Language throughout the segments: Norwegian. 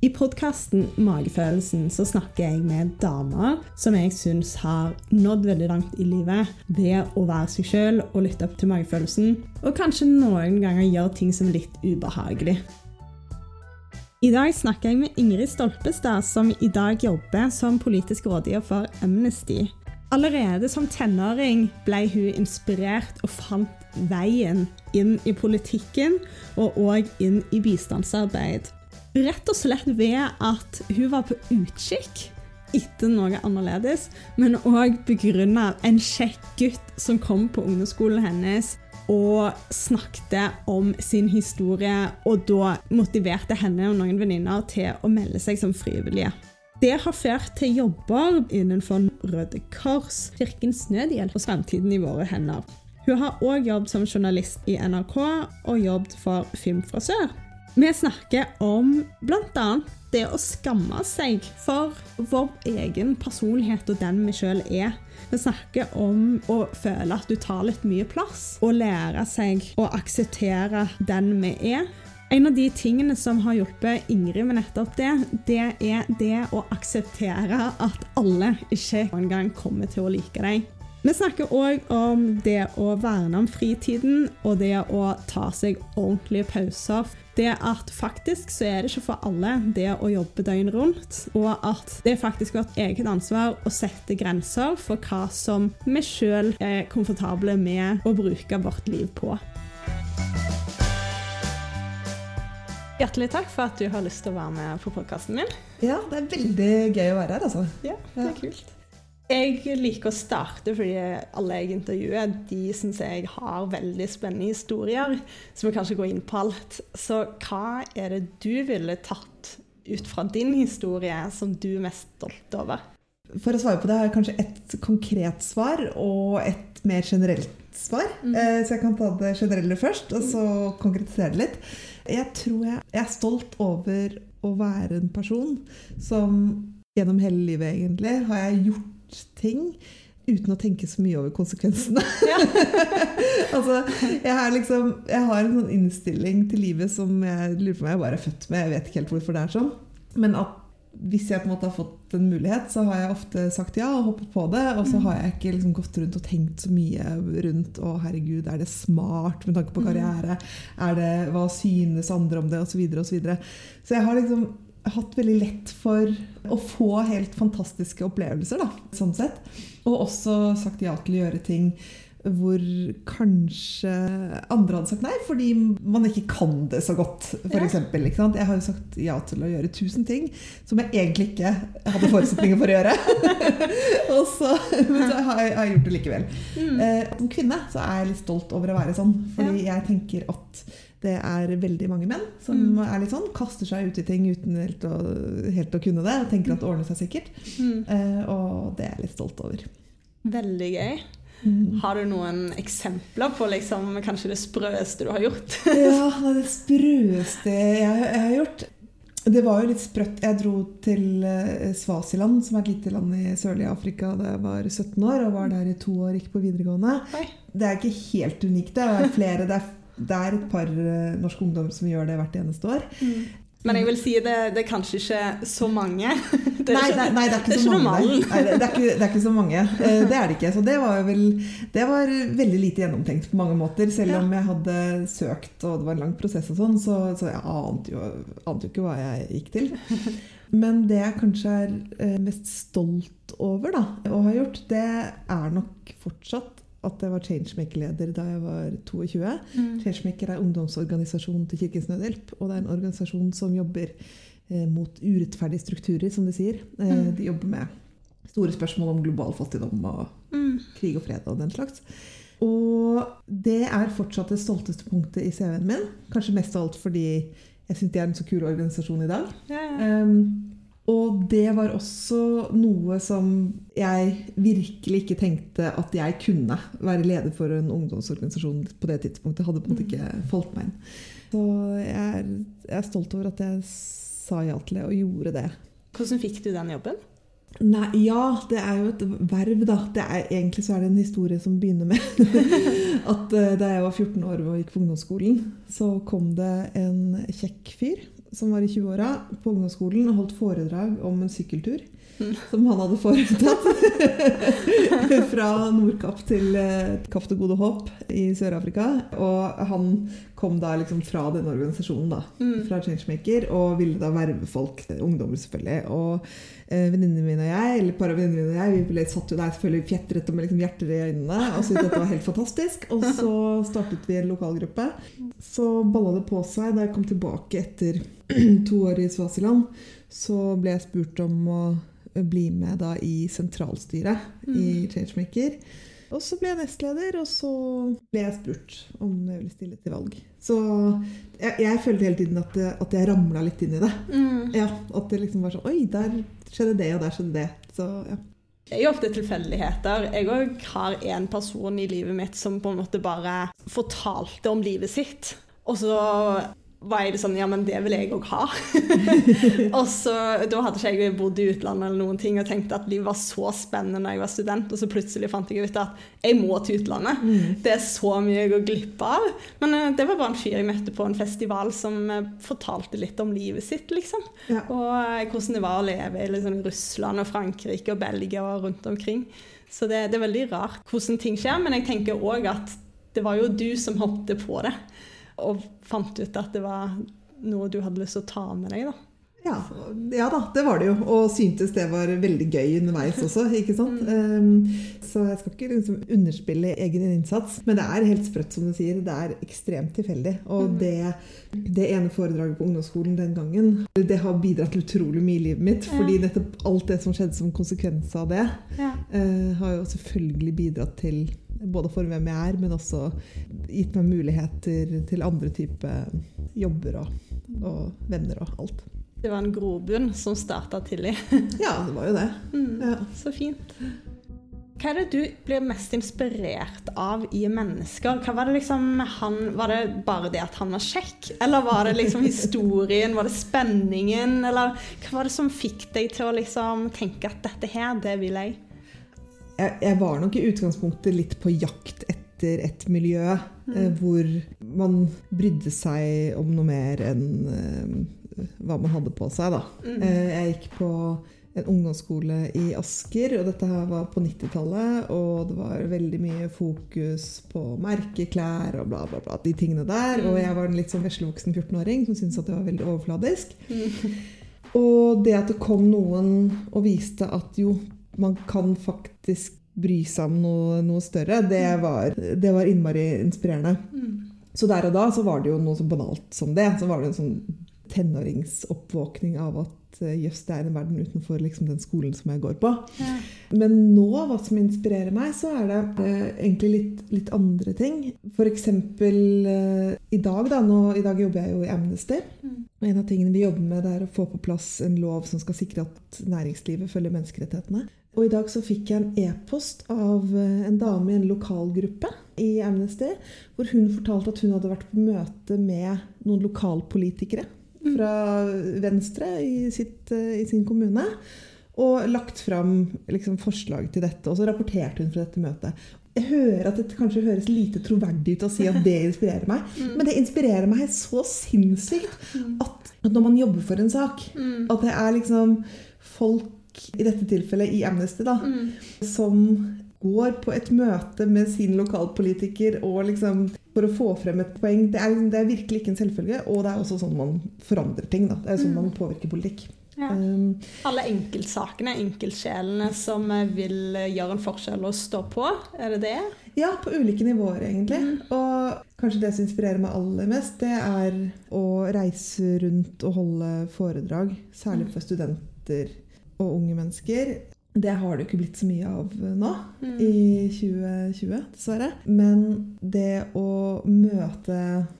I podkasten Magefølelsen så snakker jeg med damer som jeg syns har nådd veldig langt i livet ved å være seg sjøl og lytte opp til magefølelsen, og kanskje noen ganger gjøre ting som er litt ubehagelig. I dag snakker jeg med Ingrid Stolpestad, som i dag jobber som politisk rådgiver for Amnesty. Allerede som tenåring ble hun inspirert og fant veien inn i politikken og òg inn i bistandsarbeid. Rett og slett ved at hun var på utkikk etter noe annerledes, men òg begrunna en kjekk gutt som kom på ungdomsskolen hennes og snakket om sin historie, og da motiverte henne og noen venninner til å melde seg som frivillige. Det har ført til jobber innenfor Røde Kors, Kirkens Nødhjelp og Fremtiden i våre hender. Hun har òg jobbet som journalist i NRK og jobbet for Film fra sør. Vi snakker om bl.a. det å skamme seg for vår egen personlighet og den vi sjøl er. Vi snakker om å føle at du tar litt mye plass, og lære seg å akseptere den vi er. En av de tingene som har hjulpet Ingrid med nettopp det, det er det å akseptere at alle ikke engang kommer til å like deg. Vi snakker òg om det å verne om fritiden og det å ta seg ordentlige pauser. Det at faktisk så er det ikke for alle det å jobbe døgnet rundt, og at det er faktisk vårt eget ansvar å sette grenser for hva som vi sjøl er komfortable med å bruke vårt liv på. Hjertelig takk for at du har lyst til å være med på podkasten min. Ja, det er veldig gøy å være her, altså. Ja, det er kult. Jeg liker å starte fordi alle jeg intervjuer, de syns jeg har veldig spennende historier. Så vi kan ikke gå inn på alt. Så hva er det du ville tatt ut fra din historie som du er mest stolt over? For å svare på det har jeg kanskje et konkret svar og et mer generelt svar. Mm. Eh, så jeg kan ta det generelle først, og så konkretisere det litt. Jeg tror jeg, jeg er stolt over å være en person som gjennom hele livet egentlig har jeg gjort ting uten å tenke så mye over konsekvensene. Ja. altså, jeg, har liksom, jeg har en sånn innstilling til livet som jeg lurer på om jeg bare er født med. Jeg vet ikke helt hvorfor det er sånn. Men at hvis jeg på en måte har fått en mulighet, så har jeg ofte sagt ja og hoppet på det. Og så mm. har jeg ikke liksom gått rundt og tenkt så mye rundt å herregud, er det smart med tanke på mm. karriere? Er det, hva synes andre om det? Og så videre og så videre. Så jeg har liksom hatt veldig lett for å få helt fantastiske opplevelser, da, sånn sett. Og også sagt ja til å gjøre ting hvor kanskje andre hadde sagt nei, fordi man ikke kan det så godt. For ja. jeg har jo sagt ja til å gjøre tusen ting som jeg egentlig ikke hadde forutsetninger for å gjøre. og så, men så har jeg, har jeg gjort det likevel. Mm. Eh, som kvinne så er jeg litt stolt over å være sånn, fordi ja. jeg tenker at det er veldig mange menn som mm. er litt sånn, kaster seg ut i ting uten helt å, helt å kunne det. Og tenker at det ordner seg sikkert. Mm. Eh, og det er jeg litt stolt over. Veldig gøy. Mm. Har du noen eksempler på liksom, kanskje det sprøeste du har gjort? ja, det sprøeste jeg, jeg, har gjort Det var jo litt sprøtt. Jeg dro til uh, Svasiland, som er et lite land i sørlige Afrika, da jeg var 17 år. Og var der i to år, gikk på videregående. Oi. Det er ikke helt unikt. Det er flere, det er det er et par uh, norske ungdommer som gjør det hvert eneste år. Mm. Men jeg vil si det, det er kanskje ikke så mange. Det er nei, ikke, nei, det er ikke, det er så ikke mange. Nei, det, er ikke, det, er ikke, så mange. Det er det ikke. Så det var, vel, det var veldig lite gjennomtenkt på mange måter. Selv om jeg hadde søkt og det var en lang prosess, og sånn, så, så jeg ante jo, ante jo ikke hva jeg gikk til. Men det jeg kanskje er uh, mest stolt over da, å ha gjort, det er nok fortsatt at jeg var changemaker-leder da jeg var 22. Mm. Changemaker er ungdomsorganisasjonen til Kirkens Nødhjelp. Og det er en organisasjon som jobber eh, mot urettferdige strukturer, som de sier. Eh, mm. De jobber med store spørsmål om global fattigdom og mm. krig og fred og den slags. Og det er fortsatt det stolteste punktet i CV-en min. Kanskje mest av alt fordi jeg syns de er en så kul organisasjon i dag. Ja, ja. Um, og det var også noe som jeg virkelig ikke tenkte at jeg kunne være leder for en ungdomsorganisasjon på det tidspunktet. Hadde på en måte ikke falt meg inn. Så jeg er, jeg er stolt over at jeg sa ja til det og gjorde det. Hvordan fikk du den jobben? Nei, ja, det er jo et verv, da. Er, egentlig så er det en historie som begynner med at uh, da jeg var 14 år og gikk på ungdomsskolen, så kom det en kjekk fyr som var i 20-åra, på ungdomsskolen og holdt foredrag om en sykkeltur. Som han hadde foretatt. Fra Nordkapp til eh, Kapp til Gode Håp i Sør-Afrika. Og han kom da liksom fra denne organisasjonen, da, Mm. fra Changemaker, og ville da verve folk, ungdommer selvfølgelig. Og eh, venninnene mine og jeg, eller par av venninnene mine og jeg, vi ble, satt jo der selvfølgelig fjetret og med liksom hjerter i øynene og syntes dette var helt fantastisk. Og så startet vi en lokalgruppe. Så balla det på seg da jeg kom tilbake etter to år i Svasiland. Så ble jeg spurt om å bli med da i sentralstyret i Changemaker. Og så ble jeg nestleder, og så ble jeg spurt om jeg ville stille til valg. Så jeg, jeg følte hele tiden at, det, at jeg ramla litt inn i det. Mm. Ja, At det liksom var sånn Oi, der skjedde det, og der skjedde det. Så ja. Det er jo ofte tilfeldigheter. Jeg òg har en person i livet mitt som på en måte bare fortalte om livet sitt. Og så var jeg sånn Ja, men det vil jeg òg ha. og så, Da hadde ikke jeg bodd i utlandet eller noen ting og tenkte at livet var så spennende da jeg var student, og så plutselig fant jeg ut at jeg må til utlandet. Det er så mye jeg går glipp av. Men eh, det var bare en fyr jeg møtte på en festival som eh, fortalte litt om livet sitt, liksom. Ja. Og eh, hvordan det var å leve i liksom, Russland og Frankrike og Belgia og rundt omkring. Så det, det er veldig rart hvordan ting skjer, men jeg tenker òg at det var jo du som hoppet på det, og fant ut at det var noe du hadde lyst til å ta med deg. da. Ja, ja da, det var det jo. Og syntes det var veldig gøy underveis også. ikke sant? Um, så jeg skal ikke liksom underspille egen innsats. Men det er helt sprøtt, som du sier. Det er ekstremt tilfeldig. Og det, det ene foredraget på ungdomsskolen den gangen, det har bidratt til utrolig mye i livet mitt. Fordi nettopp alt det som skjedde som konsekvens av det, Ja. eh, har jo selvfølgelig bidratt til både for hvem jeg er, men også gitt meg muligheter til andre typer jobber og, og venner og alt. Det var en grobunn som starta tidlig. Ja, det var jo det. Ja. Så fint. Hva er det du blir mest inspirert av i mennesker? Hva Var det liksom han, var det bare det at han var kjekk? Eller var det liksom historien? Var det spenningen? Eller hva var det som fikk deg til å liksom tenke at dette her, det vil jeg? Jeg, jeg var nok i utgangspunktet litt på jakt etter et miljø eh, hvor man brydde seg om noe mer enn eh, hva man hadde på seg. Da. Eh, jeg gikk på en ungdomsskole i Asker, og dette her var på 90-tallet. Og det var veldig mye fokus på merkeklær og bla, bla, bla. De tingene der. Og jeg var en litt sånn veslevoksen 14-åring som syntes at det var veldig overfladisk. Og det at det kom noen og viste at jo, man kan faktisk bry seg om noe, noe større, det var, det var innmari inspirerende. Så der og da så var det jo noe så banalt som det. Så var det en sånn tenåringsoppvåkning av at eh, jøss, det er en verden utenfor liksom, den skolen som jeg går på. Men nå, hva som inspirerer meg, så er det eh, egentlig litt, litt andre ting. F.eks. Eh, i dag, da. Nå, I dag jobber jeg jo i Amnesty. Og en av tingene vi jobber med, det er å få på plass en lov som skal sikre at næringslivet følger menneskerettighetene. Og i dag så fikk jeg en e-post av eh, en dame i en lokalgruppe i Amnesty, hvor hun fortalte at hun hadde vært på møte med noen lokalpolitikere fra Venstre i, sitt, eh, i sin kommune. Og lagt fram liksom, forslag til dette. Og så rapporterte hun fra dette møtet. Jeg hører at det kanskje høres lite troverdig ut å si at det inspirerer meg, men det inspirerer meg så sinnssykt at, at når man jobber for en sak, at det er liksom folk, i dette tilfellet i Amnesty, da, som går på et møte med sin lokalpolitiker og liksom for å få frem et poeng. Det er, det er virkelig ikke en selvfølge, og det er også sånn man forandrer ting. Da. Det er sånn man påvirker politikk. Ja. Um, Alle enkeltsakene, enkeltsjelene som vil gjøre en forskjell og stå på, er det det? Ja, på ulike nivåer, egentlig. Og kanskje det som inspirerer meg aller mest, det er å reise rundt og holde foredrag. Særlig for studenter og unge mennesker. Det har det jo ikke blitt så mye av nå i 2020, dessverre. Men det å møte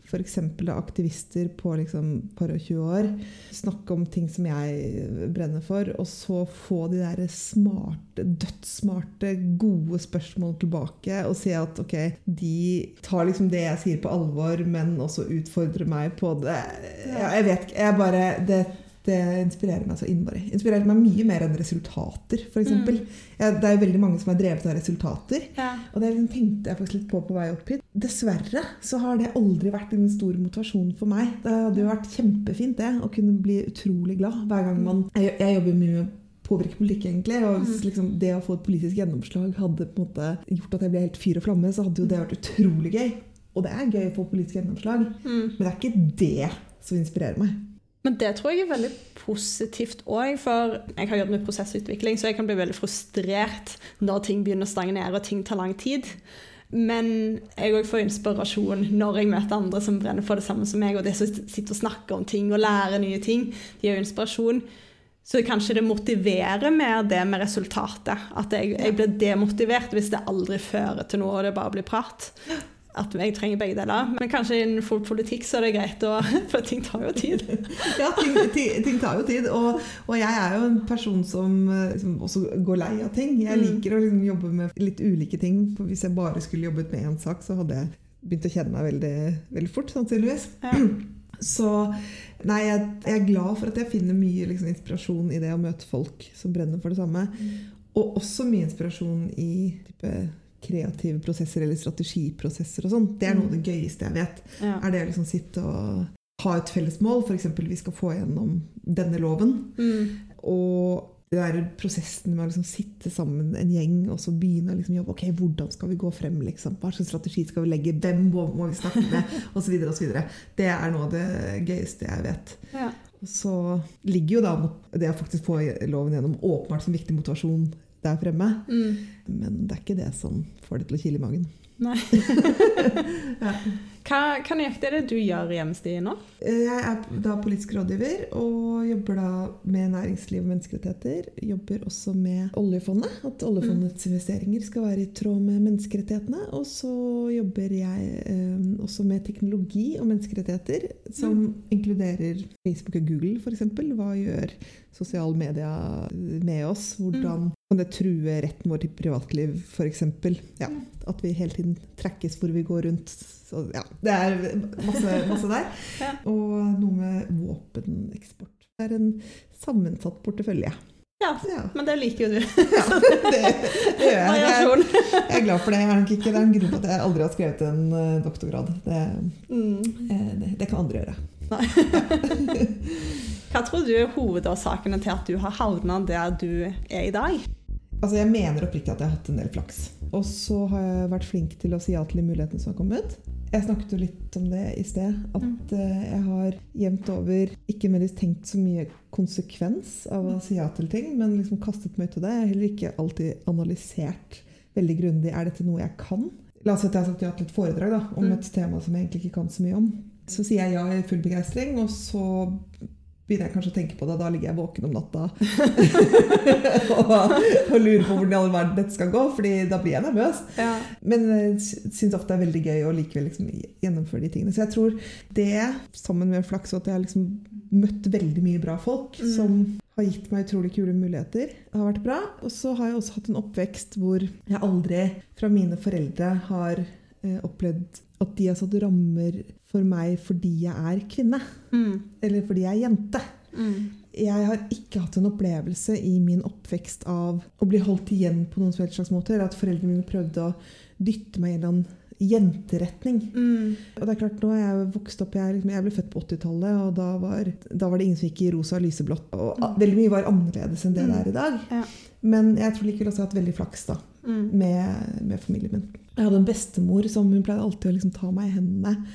f.eks. aktivister på liksom par og 20 år, snakke om ting som jeg brenner for, og så få de der smarte, dødssmarte, gode spørsmål tilbake og se at ok, de tar liksom det jeg sier på alvor, men også utfordrer meg på det. Ja, jeg vet ikke. Jeg bare det, Det inspirerer meg så innmari. Inspirerer meg mye mer enn resultater, f.eks. Mm. Ja, det er jo veldig mange som er drevet av resultater. Ja. Og det liksom tenkte jeg faktisk litt på på vei opp hit. Dessverre så har det aldri vært en stor motivasjon for meg. Det hadde jo vært kjempefint det, å kunne bli utrolig glad hver gang man Jeg, jeg jobber mye med påvirke politikk, egentlig. Og hvis liksom, det å få et politisk gjennomslag hadde på en måte gjort at jeg ble helt fyr og flamme, så hadde jo det vært utrolig gøy. Og det er gøy å få politisk gjennomslag, Mm. men det er ikke det som inspirerer meg. Men det tror jeg er veldig positivt òg, for jeg har jobbet med prosessutvikling, så jeg kan bli veldig frustrert når ting begynner å stagnere og ting tar lang tid. Men jeg òg får inspirasjon når jeg møter andre som brenner for det samme som meg, og de som sitter og snakker om ting og lærer nye ting. De har jo inspirasjon. Så kanskje det motiverer mer det med resultatet. At jeg, jeg blir demotivert hvis det aldri fører til noe, og det bare blir prat. At jeg trenger begge deler. Men kanskje innenfor politikk så er det greit, å, for ting tar jo tid. Ja, ting, ting, ting tar jo tid. Og, og jeg er jo en person som eh, liksom, også går lei av ting. Jeg Mm. liker å liksom, jobbe med litt ulike ting. For hvis jeg bare skulle jobbet med én sak, så hadde jeg begynt å kjenne meg veldig, veldig fort, sannsynligvis. Ja. Så nei, jeg, jeg er glad for at jeg finner mye liksom, inspirasjon i det å møte folk som brenner for det samme. Og også mye inspirasjon i type kreative prosesser eller strategiprosesser og sånn. Det er noe av det gøyeste jeg vet. Ja. Er det å liksom sitte og ha et felles mål, f.eks. vi skal få gjennom denne loven. Mm. Og det der prosessen med å liksom sitte sammen en gjeng og så begynne å liksom jobbe ok, hvordan skal vi gå frem, liksom? hva slags strategi skal vi legge, hvem må må vi snakke med, osv. Det er noe av det gøyeste jeg vet. Ja. Så ligger jo da det å faktisk få loven gjennom åpenbart som viktig motivasjon der fremme. Mm. Men det er ikke det som får det til å kile i magen. Nei. Ja. Hva, hva nøyaktig er det du gjør i Hjemstid nå? Jeg er da politisk rådgiver og jobber da med næringsliv og menneskerettigheter. Jobber også med oljefondet, at oljefondets investeringer skal være i tråd med menneskerettighetene. Og så jobber jeg eh, også med teknologi og menneskerettigheter, som inkluderer Facebook og Google f.eks. Hva gjør sosiale medier med oss? Hvordan kan det true retten vår til privatliv f.eks.? Ja, at vi hele tiden trekkes hvor vi går rundt. Så ja, det er masse, masse der. Ja. Og noe med våpeneksport. Det er en sammensatt portefølje. Ja, Ja, men det liker jo du. ja det, det gjør jeg. jeg. Jeg er glad for det. Jeg er nok ikke, det er en grunn til at jeg aldri har skrevet en eh, doktorgrad. Det, Mm. eh, det, det kan andre gjøre. Hva tror du er hovedårsakene til at du har havna der du er i dag? Altså, Jeg mener oppriktig at jeg har hatt en del flaks. Og så har jeg vært flink til å si ja til de mulighetene som har kommet. Jeg snakket jo litt om det i sted. At eh, jeg har jevnt over ikke nødvendigvis tenkt så mye konsekvens av å si ja til ting, men liksom kastet meg ut i det. Jeg har heller ikke alltid analysert veldig grundig er dette noe jeg kan. La oss si at jeg har sagt ja til et foredrag da, om Mm. et tema som jeg egentlig ikke kan så mye om. Så sier jeg ja i full begeistring, og så begynner jeg kanskje å tenke på det. Da ligger jeg våken om natta og, og lurer på hvordan i all verden dette skal gå, fordi da blir jeg nervøs. Ja. Men jeg syns ofte det er veldig gøy å likevel liksom gjennomføre de tingene. Så jeg tror det, sammen med flaks, og at jeg har liksom møtt veldig mye bra folk Mm. som har gitt meg utrolig kule muligheter, har vært bra. Og så har jeg også hatt en oppvekst hvor jeg aldri fra mine foreldre har eh, opplevd at de har satt rammer for meg fordi jeg er kvinne, Mm. eller fordi jeg er jente. Mm. Jeg har ikke hatt en opplevelse i min oppvekst av å bli holdt igjen på noen slags måte. Eller at foreldrene mine prøvde å dytte meg i en jenteretning. Mm. Og det er klart, nå er jeg vokst opp, jeg, liksom, jeg ble født på 80-tallet, og da var, da var det ingen som gikk i rosa og lyseblått. Og a- veldig mye var annerledes enn det det er i dag. Ja. Men jeg tror likevel også jeg har hatt veldig flaks da, Mm. med, med familien min. Jeg hadde en bestemor som hun pleide alltid å liksom ta meg i hendene.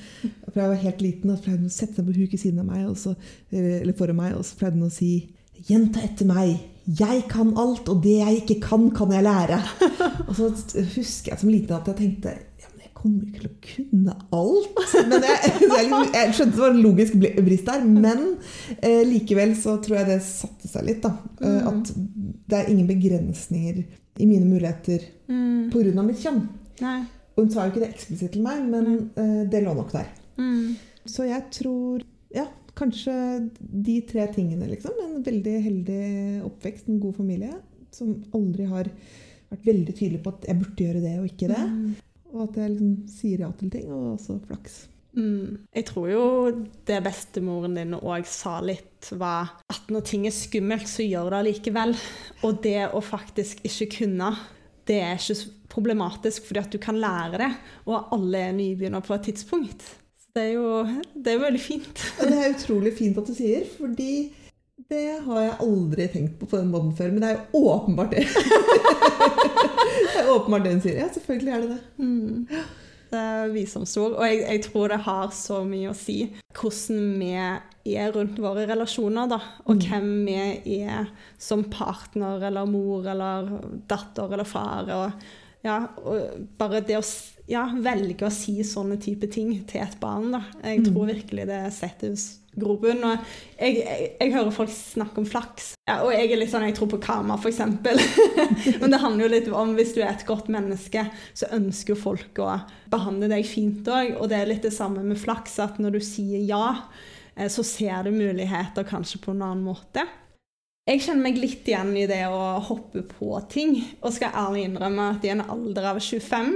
For jeg var helt liten, og så pleide hun å sette seg på huk i siden av meg, og så, eller foran meg, og så pleide hun å si Jenta etter meg. Jeg kan alt, og det jeg ikke kan, kan jeg lære. Og så husker jeg som liten at jeg tenkte kommer ikke til å kunne alt. Men jeg, jeg, jeg skjønte det var en logisk brist der. Men eh, likevel så tror jeg det satte seg litt. da. Eh, Mm. At det er ingen begrensninger i mine muligheter Mm. pga. mitt kjønn. Nei. Og hun sa jo ikke det eksplisitt til meg, men eh, det lå nok der. Mm. Så jeg tror ja, kanskje de tre tingene, liksom. En veldig heldig oppvekst, en god familie som aldri har vært veldig tydelig på at jeg burde gjøre det og ikke det. Mm. Og at jeg liksom sier ja til ting, og også flaks. Mm. Jeg tror jo det bestemoren din òg sa litt, var at når ting er skummelt, så gjør det allikevel. Og det å faktisk ikke kunne, det er ikke problematisk, fordi at du kan lære det. Og alle er nybegynner på et tidspunkt. Så det er jo det er veldig fint. Det er utrolig fint at du sier, fordi det har jeg aldri tenkt på på den måten før. Men det er jo åpenbart det. det er åpenbart det hun sier. Ja, selvfølgelig er det det. Mm. Det er visdomsord. Og jeg, jeg, tror det har så mye å si hvordan vi er rundt våre relasjoner, da. Og mm. hvem vi er som partner eller mor eller datter eller far. Og, ja, og bare det å ja, velge å si sånne type ting til et barn, da. Jeg mm. tror virkelig det setter grobunn. Og jeg, jeg, jeg, hører folk snakke om flaks, ja, og jeg er litt sånn, jeg tror på karma, f.eks. Men det handler jo litt om hvis du er et godt menneske, så ønsker jo folk å behandle deg fint òg. Og det er litt det samme med flaks, at når du sier ja, eh, så ser du muligheter kanskje på en annen måte. Jeg kjenner meg litt igjen i det å hoppe på ting, og skal ærlig innrømme at i en alder av 25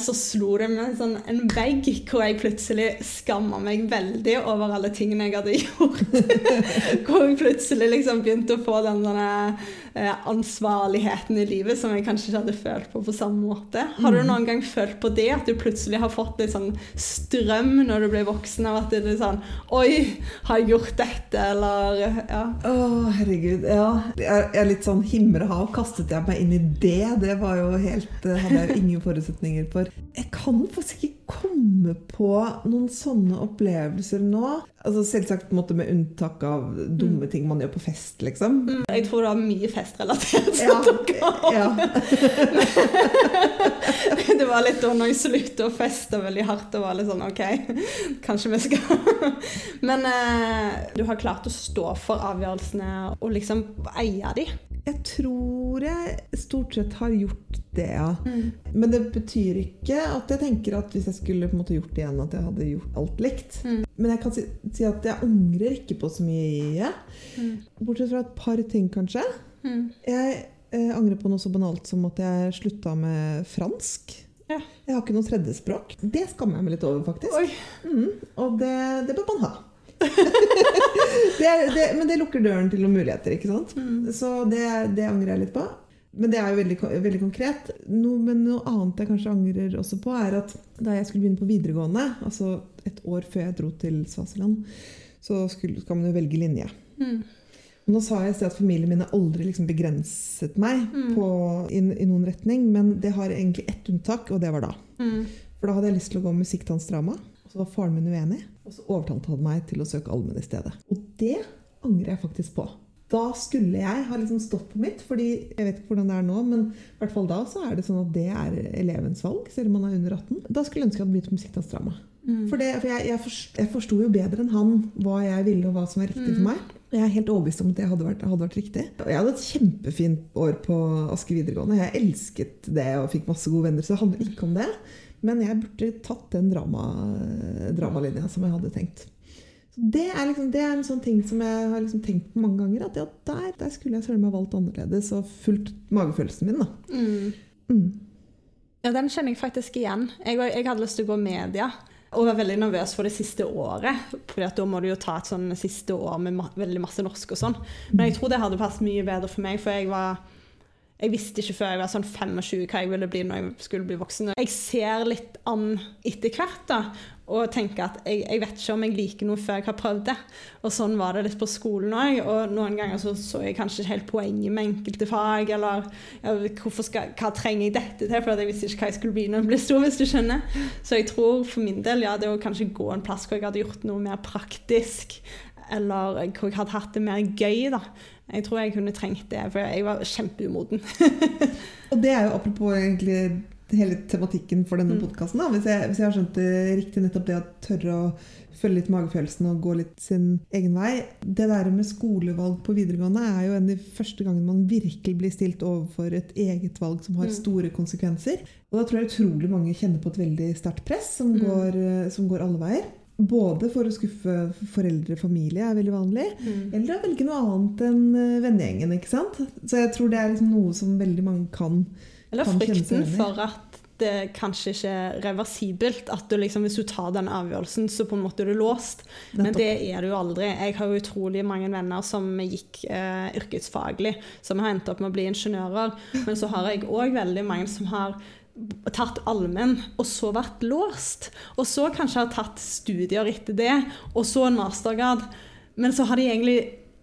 så slo det meg sånn en vegg hvor jeg plutselig skamma meg veldig over alle tingene jeg hadde gjort. hvor jeg plutselig liksom begynte å få den eh, ansvarligheten i livet som jeg kanskje ikke hadde følt på på samme måte. Har du mm. noen gang følt på det? At du plutselig har fått litt sånn strøm når du ble voksen av at det er sånn Oi, har jeg gjort dette? Eller ja. Å, herregud. Ja. Jeg er litt sånn og hav. Kastet jeg meg inn i det? Det var jo helt eh, Hadde jeg ingen forutsetninger for for jeg kan faktisk ikke komme på noen sånne opplevelser nå. Altså Selvsagt med unntak av dumme mm. ting man gjør på fest, liksom. Mm, jeg tror det var mye festrelatert. som Ja, ja. det var litt da når jeg sluttet å feste veldig hardt og var litt sånn OK, kanskje vi skal Men eh, du har klart å stå for avgjørelsene og liksom eie de. Jeg tror jeg stort sett har gjort det, ja. Mm. Men det betyr ikke at jeg tenker at hvis jeg skulle på en måte gjort det igjen, at jeg hadde gjort alt likt. Mm. Men jeg kan si, si, at jeg angrer ikke på så mye. Mm. Bortsett fra et par ting, kanskje. Mm. Jeg eh, angrer på noe så banalt som at jeg slutta med fransk. Ja. Jeg har ikke noe tredjespråk. Det skammer jeg meg litt over, faktisk. Mm. Og det, det bør man ha. det, det, men det lukker døren til noen muligheter, ikke sant? Mm. Så det, det, angrer jeg litt på. Men det er jo veldig, veldig konkret. No, men noe annet jeg kanskje angrer også på, er at da jeg skulle begynne på videregående, altså et år før jeg dro til Svasiland, så skulle, skal man jo velge linje. Mm. Nå sa jeg at familien min har aldri liksom begrenset meg mm. på, i, i, noen retning, men det har egentlig ett unntak, og det var da. Mm. For da hadde jeg lyst til å gå musikkdansdrama, og. Så var faren min uenig, og så overtalte han meg til å søke allmenn i stedet. Og det angrer jeg faktisk på. Da skulle jeg ha liksom stått på mitt, fordi jeg vet ikke hvordan det er nå, men i hvert fall da så er det sånn at det er elevens valg, selv om man er under 18. Da skulle jeg ønske jeg hadde begynt på musikkdansdrama. Mm. For, det, for jeg, jeg, forsto, jeg, forsto jo bedre enn han hva jeg ville, og hva som var riktig mm. for meg. Jeg er helt overbevist om at det hadde vært, hadde vært riktig. Jeg hadde et kjempefint år på Aske videregående. Jeg elsket det og fikk masse gode venner, så det handler ikke om det. Men jeg burde tatt den drama, dramalinja som jeg hadde tenkt. Det er, liksom, det er en sånn ting som jeg har liksom tenkt på mange ganger. At ja, der, der, skulle jeg søren meg valgt annerledes og fulgt magefølelsen min. da. Mm. Mm. Ja, Den kjenner jeg faktisk igjen. Jeg, jeg, hadde lyst til å gå media. Og var veldig nervøs for det siste året. For da må du jo ta et sånn siste år med ma veldig masse norsk og sånn. Men jeg tror det hadde passet mye bedre for meg, for jeg var jeg visste ikke før jeg var sånn 25 hva jeg ville bli når jeg skulle bli voksen. Jeg ser litt an etter hvert da, og tenke at jeg, jeg, vet ikke om jeg liker noe før jeg har prøvd det. Og sånn var det litt på skolen òg. Og noen ganger så, så jeg kanskje ikke helt poenget med enkelte fag. Eller ja, skal, hva trenger jeg dette til? For jeg visste ikke hva jeg skulle bli når jeg ble stor, hvis du skjønner. Så jeg tror for min del ja, det å kanskje gå en plass hvor jeg hadde gjort noe mer praktisk eller hvor jeg hadde hatt det mer gøy. da. Jeg tror jeg kunne trengt det, for jeg var kjempeumoden. og det er jo apropos egentlig hele tematikken for denne mm. podkasten. Hvis, hvis, jeg har skjønt det riktig, nettopp det å tørre å følge litt magefølelsen og gå litt sin egen vei. Det der med skolevalg på videregående er jo en av de første gangene man virkelig blir stilt overfor et eget valg som har mm. store konsekvenser. Og da tror jeg utrolig mange kjenner på et veldig sterkt press som, mm. går, som går alle veier. Både for å skuffe foreldre og familie er veldig vanlig, mm. eller å velge noe annet enn eh, vennegjengen. ikke sant? Så jeg tror det er liksom noe som veldig mange kan Eller frykten for at det kanskje ikke er reversibelt. At du liksom, hvis du tar den avgjørelsen, så på en måte er du låst. Men det er du jo aldri. Jeg har jo utrolig mange venner som gikk eh, yrkesfaglig, som har endt opp med å bli ingeniører. Men så har jeg òg veldig mange som har tatt allmenn, og så vært låst. Og så kanskje har tatt studier etter det, og så en mastergrad. Men så har de egentlig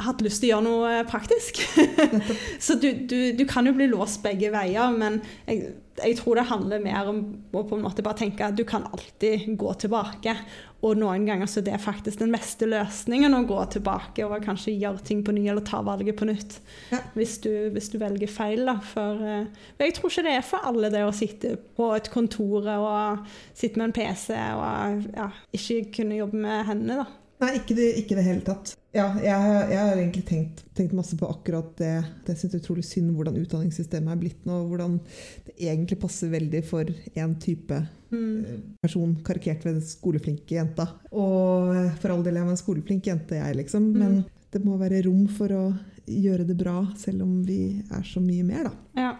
hatt lyst til å gjøre noe eh, praktisk. så du, du, du kan jo bli låst begge veier, men jeg, jeg tror det handler mer om å på en måte bare tenke at du kan alltid gå tilbake. Og noen ganger så er det faktisk den beste løsningen å gå tilbake og kanskje gjøre ting på ny eller ta valget på nytt. Ja. Hvis, du, hvis du velger feil, da. For eh, jeg tror ikke det er for alle det å sitte på et kontor og sitte med en PC og ja, ikke kunne jobbe med hendene, da. Nei, ikke det, ikke det hele tatt. Ja, jeg, jeg har egentlig tenkt, tenkt masse på akkurat det. Jeg syns det utrolig synd hvordan utdanningssystemet er blitt nå. Hvordan det egentlig passer veldig for én type mm. person, karikert ved den skoleflinke jenta. Og eh, for all del er var en skoleflink jente, jeg, liksom. Men det må være rom for å gjøre det bra, selv om vi er så mye mer, da. Ja.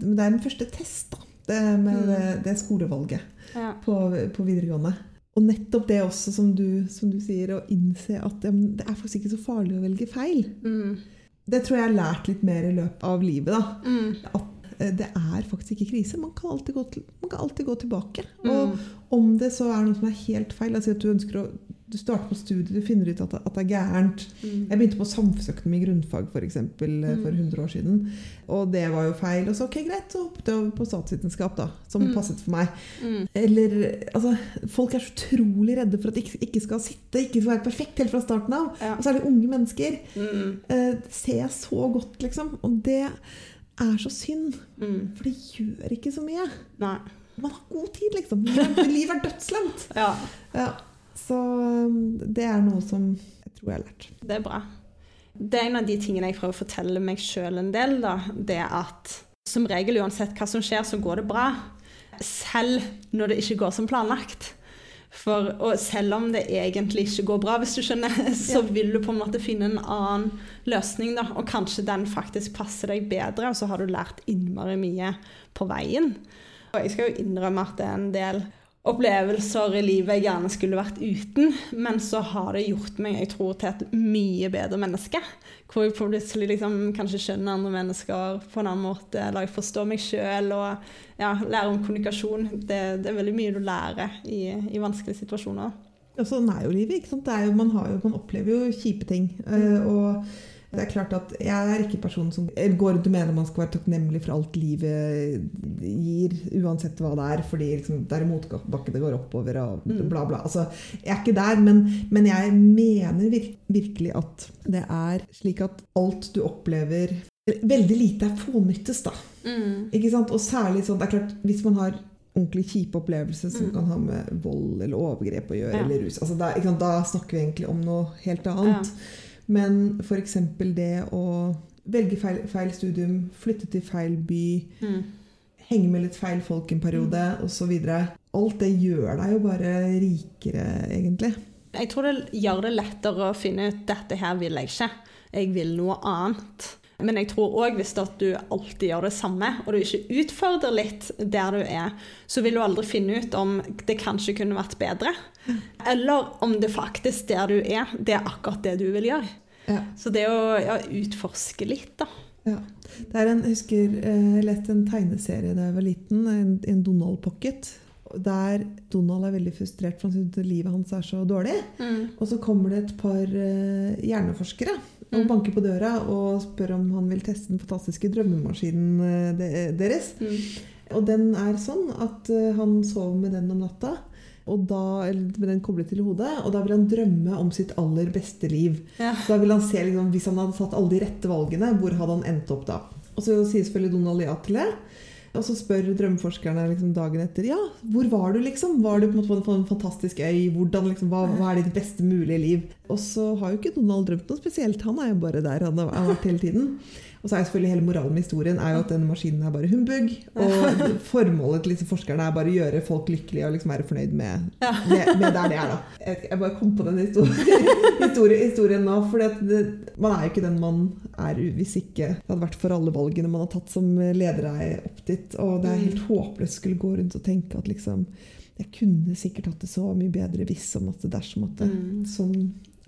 Men det er den første test, da. Det med det, det skolevalget ja. på, på videregående. Og nettopp det også, som du, som du sier, å innse at ja, det er faktisk ikke så farlig å velge feil. Mm. Det tror jeg jeg har lært litt mer i løpet av livet. da. Mm. At eh, det er faktisk ikke krise. Man kan alltid gå, til, man kan alltid gå tilbake. Mm. Og om det så er noe som er helt feil altså at du ønsker å du starter på studiet, du finner ut at at det er gærent. Mm. Jeg begynte på samfunnsøkonomi grunnfag for, eksempel, eh, for 100 år siden. Og det var jo feil. Og så ok, greit, så hoppet jeg over på statsvitenskap, da, som Mm. passet for meg. Mm. Eller, altså, Folk er så utrolig redde for at det ikke, ikke skal sitte, ikke skal være perfekt helt fra starten av. Ja. Og så er det unge mennesker. Mm. Eh, ser jeg så godt, liksom. Og det er så synd, Mm. for det gjør ikke så mye. Nei. Man har god tid, liksom. Livet livet er dødslangt. Ja, Ja. Så um, det er noe som jeg tror jeg har lært. det er bra. Det er en av de tingene jeg prøver å fortelle meg sjøl en del, da. Det at som regel uansett hva som skjer, så går det bra. Selv når det ikke går som planlagt. For, og selv om det egentlig ikke går bra, hvis du skjønner, så vil du på en måte finne en annen løsning. Da, og kanskje den faktisk passer deg bedre, og så har du lært innmari mye på veien. Og jeg skal jo innrømme at det er en del opplevelser i livet jeg gjerne skulle vært uten, men så har det gjort meg jeg tror, til et mye bedre menneske. Hvor jeg plutselig liksom, kanskje skjønner andre mennesker på en annen måte, eller jeg forstår meg sjøl og ja, lærer om kommunikasjon. Det, det er veldig mye du lærer i, i vanskelige situasjoner. Ja, sånn er jo livet. ikke sant? Det jo, man, har jo, man opplever jo kjipe ting. eh, og det er klart at Jeg er ikke personen som går rundt og mener man skal være takknemlig for alt livet gir, uansett hva det er, fordi liksom, det er en motbakke det går oppover og bla, bla. Altså, jeg er ikke der, men, men jeg mener vir virkelig at det er slik at alt du opplever Veldig lite er fånyttes, da. Ikke sant? Og særlig sånn, det er klart, hvis man har ordentlig kjipe opplevelser som kan ha med vold eller overgrep å gjøre, Ja. eller rus altså da, da snakker vi egentlig om noe helt annet. Men f.eks. det å velge feil, feil studium, flytte til feil by, Mm. henge med litt feil folk en periode osv. Alt det gjør deg jo bare rikere, egentlig. Jeg tror det gjør det lettere å finne ut dette her vil jeg ikke. Jeg vil noe annet. Men jeg tror òg hvis at du alltid gjør det samme, og du ikke utfordrer litt der du er, så vil du aldri finne ut om det kanskje kunne vært bedre. Eller om det faktisk der du er, det er akkurat det du vil gjøre. Ja. Så det å ja, utforske litt, da. Ja. Det er en, jeg husker eh, jeg leste en tegneserie da jeg var liten, en, en Donald Pocket. Der Donald er veldig frustrert for han syns livet hans er så dårlig. Og så kommer det et par uh, hjerneforskere og banker på døra og spør om han vil teste den fantastiske drømmemaskinen deres. Mm. deres. Og den er sånn at eh, han sover med den om natta. Og da, eller med den koblet til hodet, og da vil han drømme om sitt aller beste liv. Ja. Så da vil han se liksom, Hvis han hadde tatt alle de rette valgene, hvor hadde han endt opp da? Og så sier selvfølgelig Donald ja til det. Og så spør drømmeforskerne liksom dagen etter ja, hvor var du liksom? Var du på en måte på en fantastisk øy? Hvordan, liksom, hva, hva er ditt beste mulige liv? Og så har jo ikke Donald drømt noe spesielt. Han er jo bare der han har vært hele tiden. Og så er selvfølgelig hele moralen med historien er jo at denne maskinen er bare humbug. Og formålet til disse forskerne er bare å gjøre folk lykkelige og liksom være fornøyd med, med, med der det er. da. Jeg, jeg bare kom på den historien, historien, historien nå. For man er jo ikke den man er hvis ikke det hadde vært for alle valgene man har tatt som leder er opp dit. Og det er helt håpløst å skulle gå rundt og tenke at liksom jeg kunne sikkert hatt det så mye bedre hvis at det dersom måtte. Mm. Sånn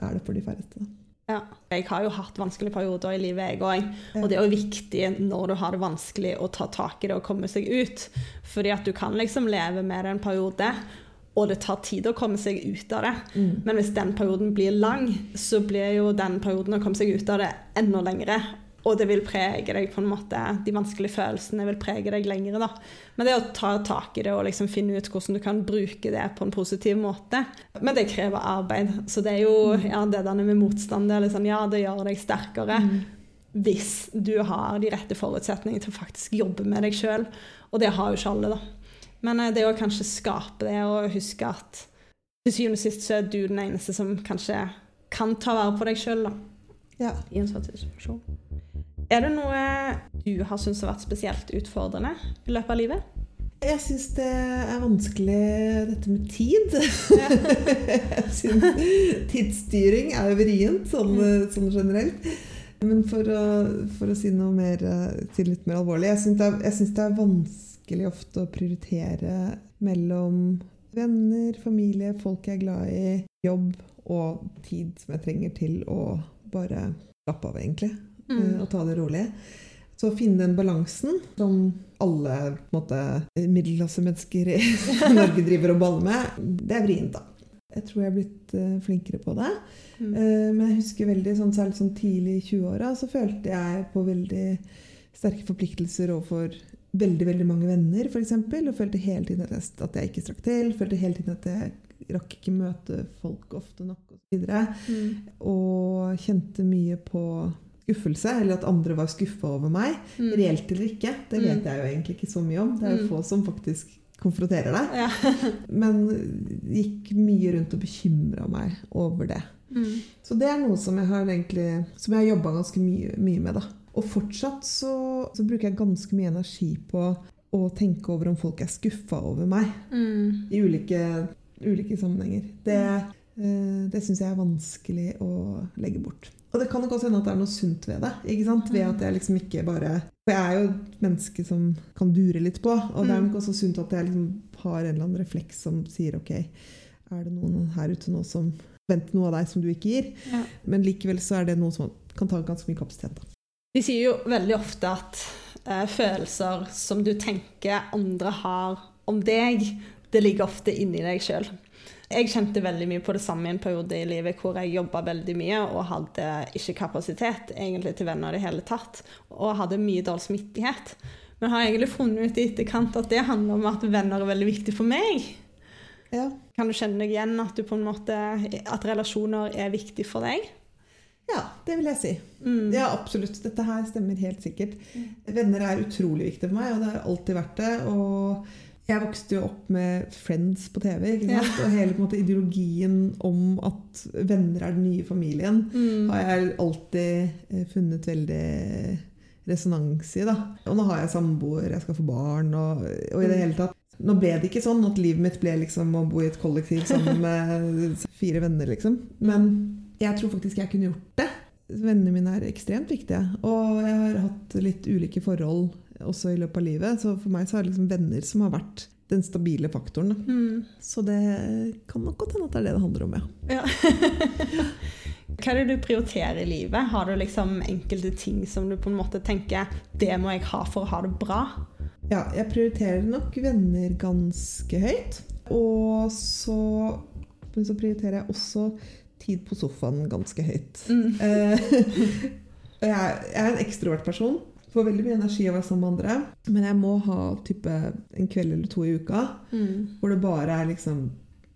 er det for de færreste. Ja. Jeg har jo hatt vanskelige perioder i livet, jeg òg. Og det er jo viktig når du har det vanskelig, å ta tak i det og komme seg ut. Fordi at du kan liksom leve med det en periode, og det tar tid å komme seg ut av det. Mm. Men hvis den perioden blir lang, så blir jo den perioden å komme seg ut av det enda lengre. Og det vil prege deg på en måte, de vanskelige følelsene vil prege deg lengre. da. Men det å ta tak i det og liksom finne ut hvordan du kan bruke det på en positiv måte Men det krever arbeid. Så det er jo ja, det der med motstand liksom, Ja, det gjør deg sterkere hvis du har de rette forutsetningene til å faktisk jobbe med deg sjøl. Og det har jo ikke alle, da. Men eh, det å kanskje skape det og huske at til syvende og sist så er du den eneste som kanskje kan ta vare på deg sjøl Ja. i en sånn situasjon. Er det noe du har syntes har vært spesielt utfordrende i løpet av livet? Jeg syns det er vanskelig dette med tid. synes tidsstyring er jo vrient, sånn, sånn generelt. Men for å, for å si noe mer, til si litt mer alvorlig Jeg syns det, det er vanskelig ofte å prioritere mellom venner, familie, folk jeg er glad i, jobb og tid som jeg trenger til å bare slappe av, egentlig. Eh, Og ta det rolig. Så å finne den balansen som alle middelklassemennesker i Norge driver og baller med, det er vrient, da. Jeg tror jeg er blitt eh, flinkere på det. Mm. Eh, men jeg husker veldig, sånn, særlig sånn tidlig i 20-åra, så følte jeg på veldig sterke forpliktelser overfor veldig veldig mange venner, f.eks. Og følte hele tiden at jeg, at jeg ikke strakk til. Følte hele tiden at jeg rakk ikke møte folk ofte nok osv. Mm. Og kjente mye på skuffelse, eller at andre var skuffa over meg. Mm. Reelt eller ikke, det Mm. vet jeg jo egentlig ikke så mye om. Det er jo Mm. få som faktisk konfronterer deg. Ja. Men gikk mye rundt og bekymra meg over det. Mm. Så det er noe som jeg har egentlig Som jeg har jobba ganske mye, mye med. da. Og fortsatt så, så bruker jeg ganske mye energi på å tenke over om folk er skuffa over meg Mm. i ulike, ulike sammenhenger. Det, eh, det syns jeg er vanskelig å legge bort. Og det kan nok også hende at det er noe sunt ved det. ikke sant? Ved at jeg liksom ikke bare For jeg er jo et menneske som kan dure litt på. Og det er nok også sunt at jeg liksom har en eller annen refleks som sier ok, er det noen her ute nå som venter noe av deg som du ikke gir? Ja. Men likevel så er det noe som kan ta ganske mye kapasitet. Da. De sier jo veldig ofte at eh, følelser som du tenker andre har om deg, det ligger ofte inni deg sjøl. Jeg kjente veldig mye på det samme i en periode i livet hvor jeg jobba veldig mye og hadde ikke kapasitet egentlig til venner i det hele tatt, og hadde mye dårlig smittighet. Men har egentlig funnet ut i etterkant at det handler om at venner er veldig viktig for meg. Ja. Kan du kjenne deg igjen at, du på en måte, at relasjoner er viktig for deg? ja, det vil jeg si. Mm. Ja, absolutt. Dette her stemmer helt sikkert. Venner er utrolig viktig for meg, og det har alltid vært det. Og jeg vokste jo opp med Friends på TV, ikke sant? og hele måte, ideologien om at venner er den nye familien, Mm. har jeg alltid eh, funnet veldig resonans i. da. Og nå har jeg samboer, jeg skal få barn, og, og i det hele tatt Nå ble det ikke sånn at livet mitt ble liksom å bo i et kollektiv sammen med fire venner, liksom. Men jeg tror faktisk jeg kunne gjort det. Vennene mine er ekstremt viktige. Og jeg har hatt litt ulike forhold også i løpet av livet. Så for meg så er det liksom venner som har vært den stabile faktoren. Mm. Så det kan nok godt hende at det er det det handler om, ja. Ja. Hva er det du prioriterer i livet? Har du liksom enkelte ting som du på en måte tenker det må jeg ha for å ha det bra? Ja, jeg prioriterer nok venner ganske høyt. Og så, så prioriterer jeg også tid på sofaen ganske høyt. Mm. Eh, jeg, er- jeg er en ekstrovert person. Får veldig mye energi av å være sammen med andre. Men jeg må ha type en kveld eller to i uka Mm. hvor det bare er liksom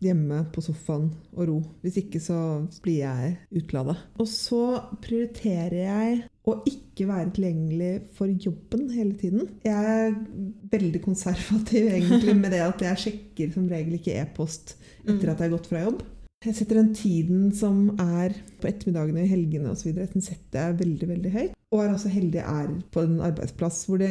hjemme på sofaen og ro. Hvis ikke så blir jeg utlada. Og så prioriterer jeg å ikke være tilgjengelig for jobben hele tiden. Jeg er veldig konservativ egentlig med det at jeg sjekker som regel ikke e-post etter at jeg har gått fra jobb. Jeg setter den tiden som er på ettermiddagene, helgene osv. Den setter jeg veldig veldig høyt. Og er også heldig jeg er på en arbeidsplass hvor det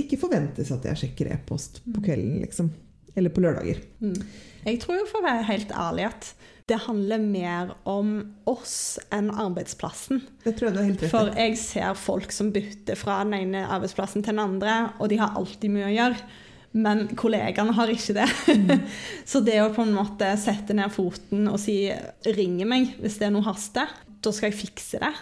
ikke forventes at jeg sjekker e-post på kvelden. liksom. Eller på lørdager. Mm. Jeg tror jo for å være helt ærlig at det handler mer om oss enn arbeidsplassen. Det tror jeg du er helt rett. For jeg ser folk som bytter fra den ene arbeidsplassen til den andre, og de har alltid mye å gjøre. Men kollegaene har ikke det. Så det å på en måte sette ned foten og si 'ring meg hvis det er noe haster', da skal jeg fikse det.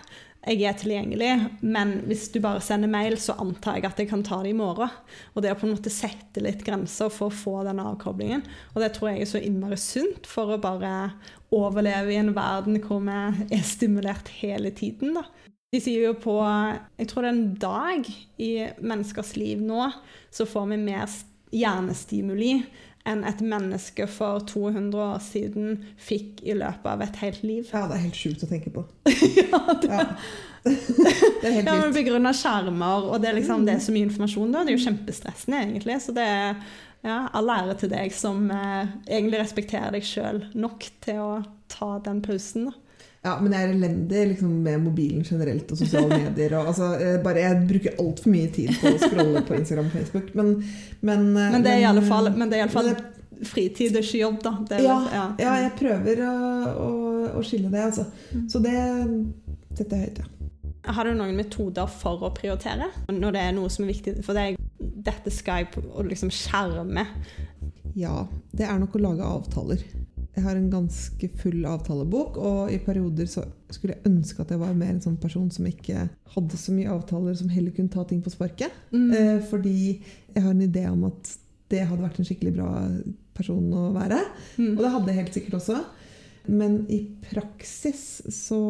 Jeg er tilgjengelig, men hvis du bare sender mail, så antar jeg at jeg kan ta det i morgen. Og det å på en måte sette litt grenser for å få den avkoblingen. Og det tror jeg er så innmari sunt for å bare overleve i en verden hvor vi er stimulert hele tiden. da. De sier jo på Jeg tror det er en dag i menneskers liv nå, så får vi mer hjernestimuli enn et menneske for 200 år siden fikk i løpet av et helt liv. Ja, det er helt sjukt å tenke på. ja, det, Ja. Det er helt ja, vilt. På grunn av skjermer, og det er, liksom, det er så mye informasjon da. Det er jo kjempestressende, egentlig. Så det er ja, all ære til deg som eh, egentlig respekterer deg sjøl nok til å ta den pausen. da. Ja, men jeg er elendig liksom, med mobilen generelt og sosiale medier. Og, altså, jeg, bare, jeg bruker altfor mye tid på å scrolle på Instagram og Facebook. Men, men, eh, Men det er i alle fall, men det er i alle fall fritid, ikke jobb, da. Det er, ja, ja. ja, jeg prøver å, å, å skille det, altså. Mm. Så det setter jeg høyt, ja. Har du noen metoder for å prioritere? Når det er noe som er viktig for deg, dette skal jeg liksom skjerme Ja, det er nok å lage avtaler. Jeg har en ganske full avtalebok, og i perioder så skulle jeg ønske at jeg var mer en sånn person som ikke hadde så mye avtaler, som heller kunne ta ting på sparket. mm. Eh, fordi jeg har en idé om at det hadde vært en skikkelig bra person å være. Mm. Og det hadde jeg helt sikkert også. Men i praksis så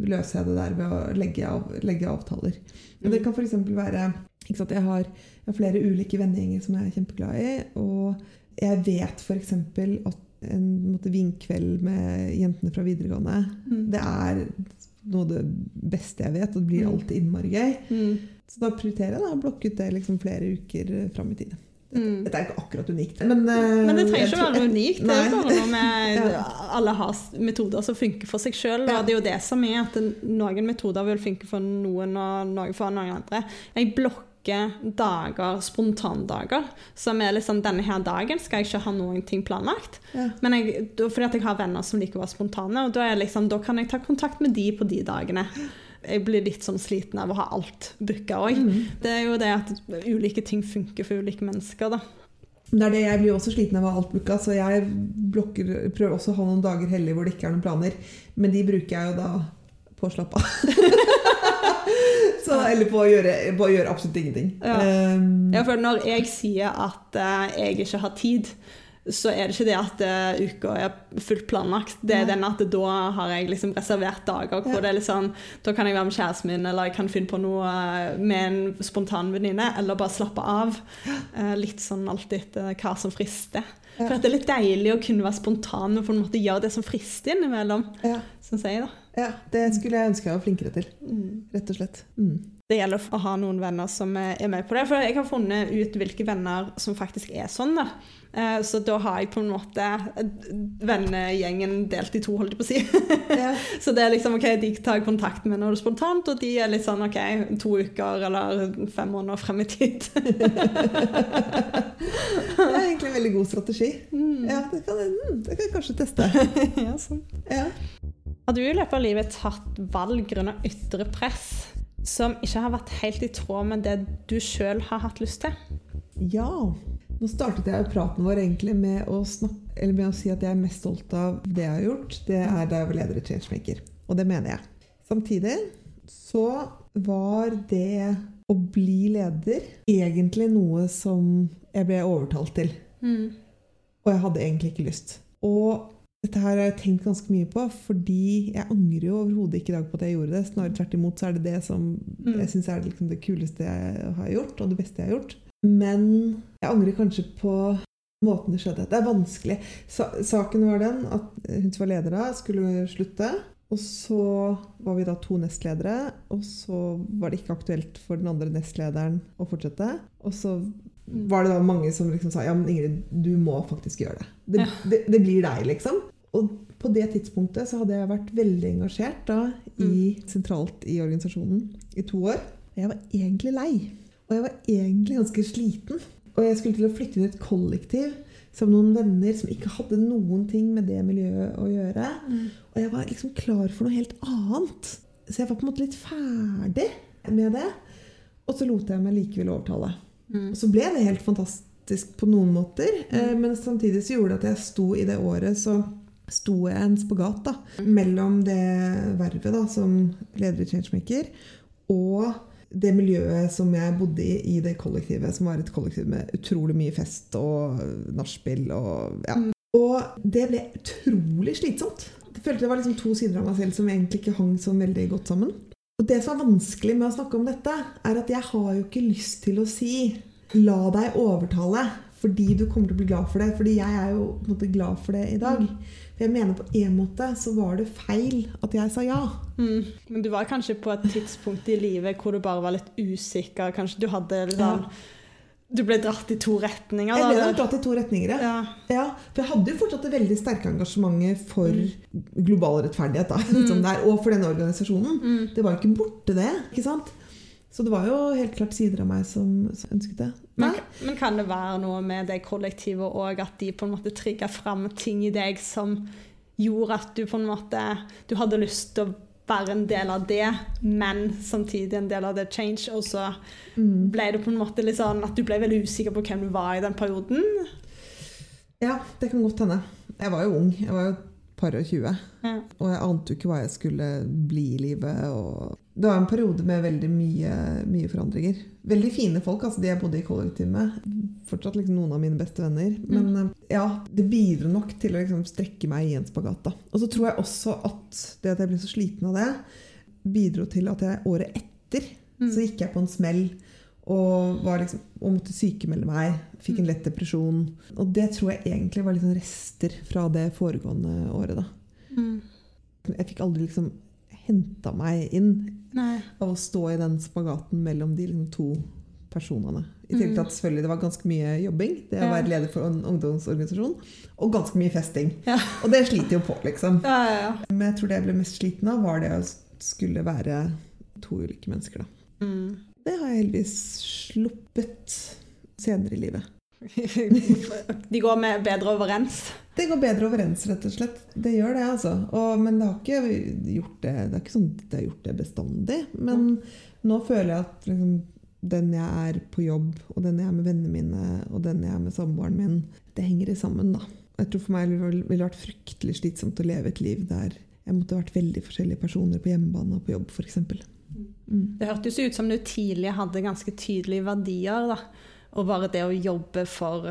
løser jeg det der ved å legge, av, legge avtaler. Mm. det kan f.eks. være sant, jeg, har, jeg har flere ulike vennegjenger som jeg er kjempeglad i. Og jeg vet f.eks. at en måte, vinkveld med jentene fra videregående Mm. det er noe av det beste jeg vet, og det blir Mm. alltid innmari gøy. Mm. Så da prioriterer jeg å blokke ut det liksom flere uker eh, fram i tid. Mm. Dette er ikke akkurat unikt. Men, eh, Men det trenger ikke å være unikt. Det er bare noe med Ja. Alle har metoder som funker for seg sjøl. Ja. Det er jo det som er at noen metoder vil funke for noen og noen for noen andre. Jeg blokker dager, spontandager, som er liksom denne her dagen skal jeg ikke ha noen ting planlagt. Ja. Men jeg, fordi at jeg har venner som liker å være spontane, og da, liksom, da kan jeg ta kontakt med de på de dagene. Jeg blir litt sånn sliten av å ha alt booka òg. Mm. Det er jo det at ulike ting funker for ulike mennesker, da. Det er det, Jeg blir også sliten av å ha alt booka, så jeg blokker, prøver også å ha noen dager hellige hvor det ikke er noen planer. Men de bruker jeg jo da på å slappe av. så, eller på å, gjøre, på å gjøre absolutt ingenting. Ja. Um, Ja, for når jeg sier at uh, jeg ikke har tid, så er det ikke det at uh, uka er fullt planlagt. Det er den at da har jeg liksom reservert dager hvor Ja. det er litt sånn Da kan jeg være med kjæresten min, eller jeg kan finne på noe eh, med en spontan venninne, eller bare slappe av. Uh, litt sånn alltid etter hva som frister. Ja. For det er litt deilig å kunne være spontan og på en måte gjøre det som frister innimellom, ja, syns jeg, da. Ja, det skulle jeg ønske jeg var flinkere til. Mm. Rett og slett. Mm. Det gjelder å ha noen venner som er med på det. For jeg har funnet ut hvilke venner som faktisk er sånn. da. Eh, Så da har jeg på en måte vennegjengen delt i to, holdt jeg på å si. Ja. Så det er liksom ok, de tar jeg kontakt med når det er spontant, og de er litt sånn ok, to uker eller fem måneder frem i tid. Det er egentlig en veldig god strategi. Mm. Ja, det kan, mm, det kan jeg kanskje teste. ja, sånn. Ja. Har du i løpet av livet tatt valg grunnet ytre press som ikke har vært helt i tråd med det du sjøl har hatt lyst til? Ja. Nå startet jeg praten vår egentlig med å, snakke, eller med å si at jeg er mest stolt av det jeg har gjort. Det er da jeg var leder i Changemaker. Og det mener jeg. Samtidig så var det å bli leder egentlig noe som jeg ble overtalt til. Mm. Og jeg hadde egentlig ikke lyst. Og dette her har jeg tenkt ganske mye på, fordi jeg angrer jo overhodet ikke i dag på at jeg gjorde det. Snarere tvert imot så er det det som Mm. jeg syns er liksom det kuleste jeg har gjort, og det beste jeg har gjort. Men jeg angrer kanskje på måten det skjedde. Det er vanskelig. Sa saken var den at hun som var leder da, skulle slutte. Og så var vi da to nestledere, og så var det ikke aktuelt for den andre nestlederen å fortsette. Og så var det da mange som liksom sa ja, men Ingrid, du må faktisk gjøre det. Det, Ja. det, det blir deg, liksom. Og på det tidspunktet så hadde jeg vært veldig engasjert da, i, sentralt i organisasjonen i to år. Jeg var egentlig lei. Og jeg var egentlig ganske sliten. Og jeg skulle til å flytte inn i et kollektiv som noen venner som ikke hadde noen ting med det miljøet å gjøre. Og jeg var liksom klar for noe helt annet. Så jeg var på en måte litt ferdig med det. Og så lot jeg meg likevel overtale. Og så ble det helt fantastisk på noen måter. Mm. Men samtidig så gjorde det at jeg sto i det året, så sto jeg en spagat da, mellom det vervet da, som leder i Changemaker og det miljøet som jeg bodde i i det kollektivet, som var et kollektiv med utrolig mye fest og nachspiel. Og, ja. og det ble utrolig slitsomt. Jeg følte det var liksom to sider av meg selv som egentlig ikke hang så veldig godt sammen. Og det som er vanskelig med å snakke om dette, er at jeg har jo ikke lyst til å si 'la deg overtale' fordi du kommer til å bli glad for det. Fordi jeg er jo på en måte glad for det i dag. Jeg mener på en måte så var det feil at jeg sa ja. Mm. Men du var kanskje på et tidspunkt i livet hvor du bare var litt usikker. Kanskje du hadde litt sånn Du ble dratt i to retninger. Jeg ble dratt i to retninger. ja. Ja. Ja, for jeg hadde jo fortsatt det veldig sterke engasjementet for global rettferdighet. Da, som det er, og for denne organisasjonen. Mm. Det var jo ikke borte, det. ikke sant? Så det var jo helt klart sider av meg som, som ønsket det. Men, men kan det være noe med det kollektivet òg, at de på en måte trigga fram ting i deg som gjorde at du på en måte Du hadde lyst til å være en del av det, men samtidig en del av det change, og så Mm. ble det på en måte litt sånn at du ble veldig usikker på hvem du var i den perioden? Ja, det kan godt hende. Jeg var jo ung. Jeg var jo par og 20. Ja. Og jeg ante jo ikke hva jeg skulle bli i livet. Og det var en periode med veldig mye, mye forandringer. Veldig fine folk, altså de jeg bodde i kollektiv med. Fortsatt liksom noen av mine beste venner. Men mm. ja, det bidro nok til å liksom strekke meg i en spagat. Og så tror jeg også at det at jeg ble så sliten av det, bidro til at jeg året etter Mm. så gikk jeg på en smell. Og, var liksom, og måtte sykemelde meg. Fikk en lett depresjon. Og det tror jeg egentlig var sånn rester fra det foregående året. da. Mm. Jeg fikk aldri liksom henta meg inn Nei. av å stå i den spagaten mellom de liksom to personene. I tillegg til at selvfølgelig det var ganske mye jobbing. Det å være leder for en ungdomsorganisasjon. Og ganske mye festing. Ja. Og det sliter jo på, liksom. Ja, ja, ja. Men jeg tror det jeg ble mest sliten av, var det å skulle være to ulike mennesker. da. Mm. Det har jeg heldigvis sluppet senere i livet. De går med bedre overens. Det går bedre overens, rett og slett. Det gjør det, altså. Og, men det har ikke gjort det Det er ikke sånn at jeg har gjort det bestandig. Men nå føler jeg at liksom, den jeg er på jobb, og den jeg er med vennene mine, og den jeg er med samboeren min, det henger sammen, da. Jeg tror for meg ville ville vært fryktelig slitsomt å leve et liv der jeg måtte vært veldig forskjellige personer på hjemmebane og på jobb, f.eks. Mm. Det hørtes ut som du tidlig hadde ganske tydelige verdier. da. Og bare det å jobbe for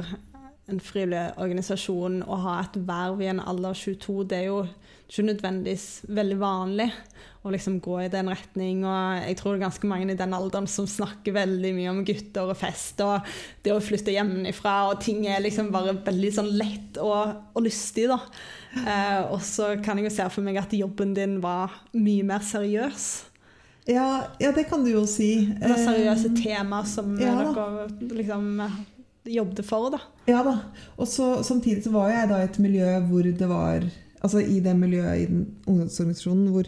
en frivillig organisasjon og ha et verv i en alder av 22, det er jo ikke nødvendigvis veldig vanlig å liksom gå i den retning. Og jeg tror det er ganske mange i den alderen som snakker veldig mye om gutter og fest og det å flytte hjemmefra, og ting er liksom bare veldig sånn lett og, og lystig, da. Eh, og så kan jeg jo se for meg at jobben din var mye mer seriøs. Ja, ja, det kan du jo si. Det er seriøse Eh, tema som ja dere liksom jobbet for, da. Ja da. Og så samtidig så var jeg da i et miljø hvor det var Altså i det miljøet i den ungdomsorganisasjonen hvor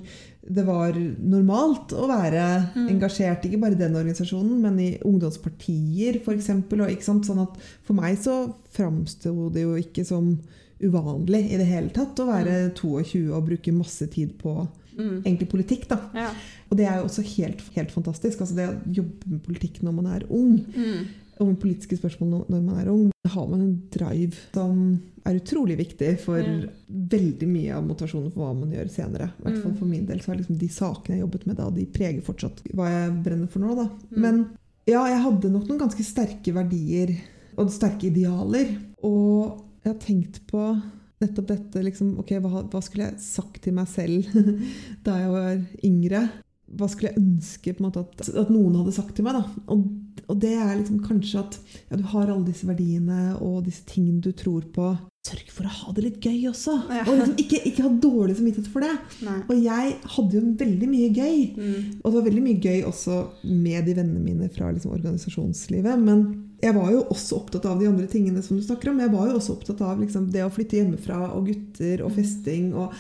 det var normalt å være engasjert, ikke bare i den organisasjonen, men i ungdomspartier f.eks. Sånn at for meg så framsto det jo ikke som uvanlig i det hele tatt å være 22 og bruke masse tid på Mm. egentlig politikk. da. Ja. Og det er jo også helt, helt fantastisk. altså Det å jobbe med politikk når man er ung, Mm. og med politiske spørsmål når- man er ung, da har man en drive som er utrolig viktig for mm. veldig mye av motivasjonen for hva man gjør senere. I hvert fall Mm. for min del så er liksom de sakene jeg jobbet med da, de preger fortsatt hva jeg brenner for nå. da. Mm. Men ja, jeg hadde nok noen ganske sterke verdier og sterke idealer. Og jeg har tenkt på nettopp dette liksom, ok, hva, hva skulle jeg sagt til meg selv da jeg var yngre? Hva skulle jeg ønske på en måte at, at noen hadde sagt til meg? Og, og det er liksom kanskje at ja, du har alle disse verdiene og disse tingene du tror på. Sørg for å ha det litt gøy også! Ja. Og liksom ikke, ikke ha dårlig samvittighet for det. Nei. Og jeg hadde jo veldig mye gøy. Mm. Og det var veldig mye gøy også med de vennene mine fra liksom organisasjonslivet. Men jeg var jo også opptatt av de andre tingene som du snakker om. Jeg var jo også opptatt av liksom, det å flytte hjemmefra og gutter og festing. Og,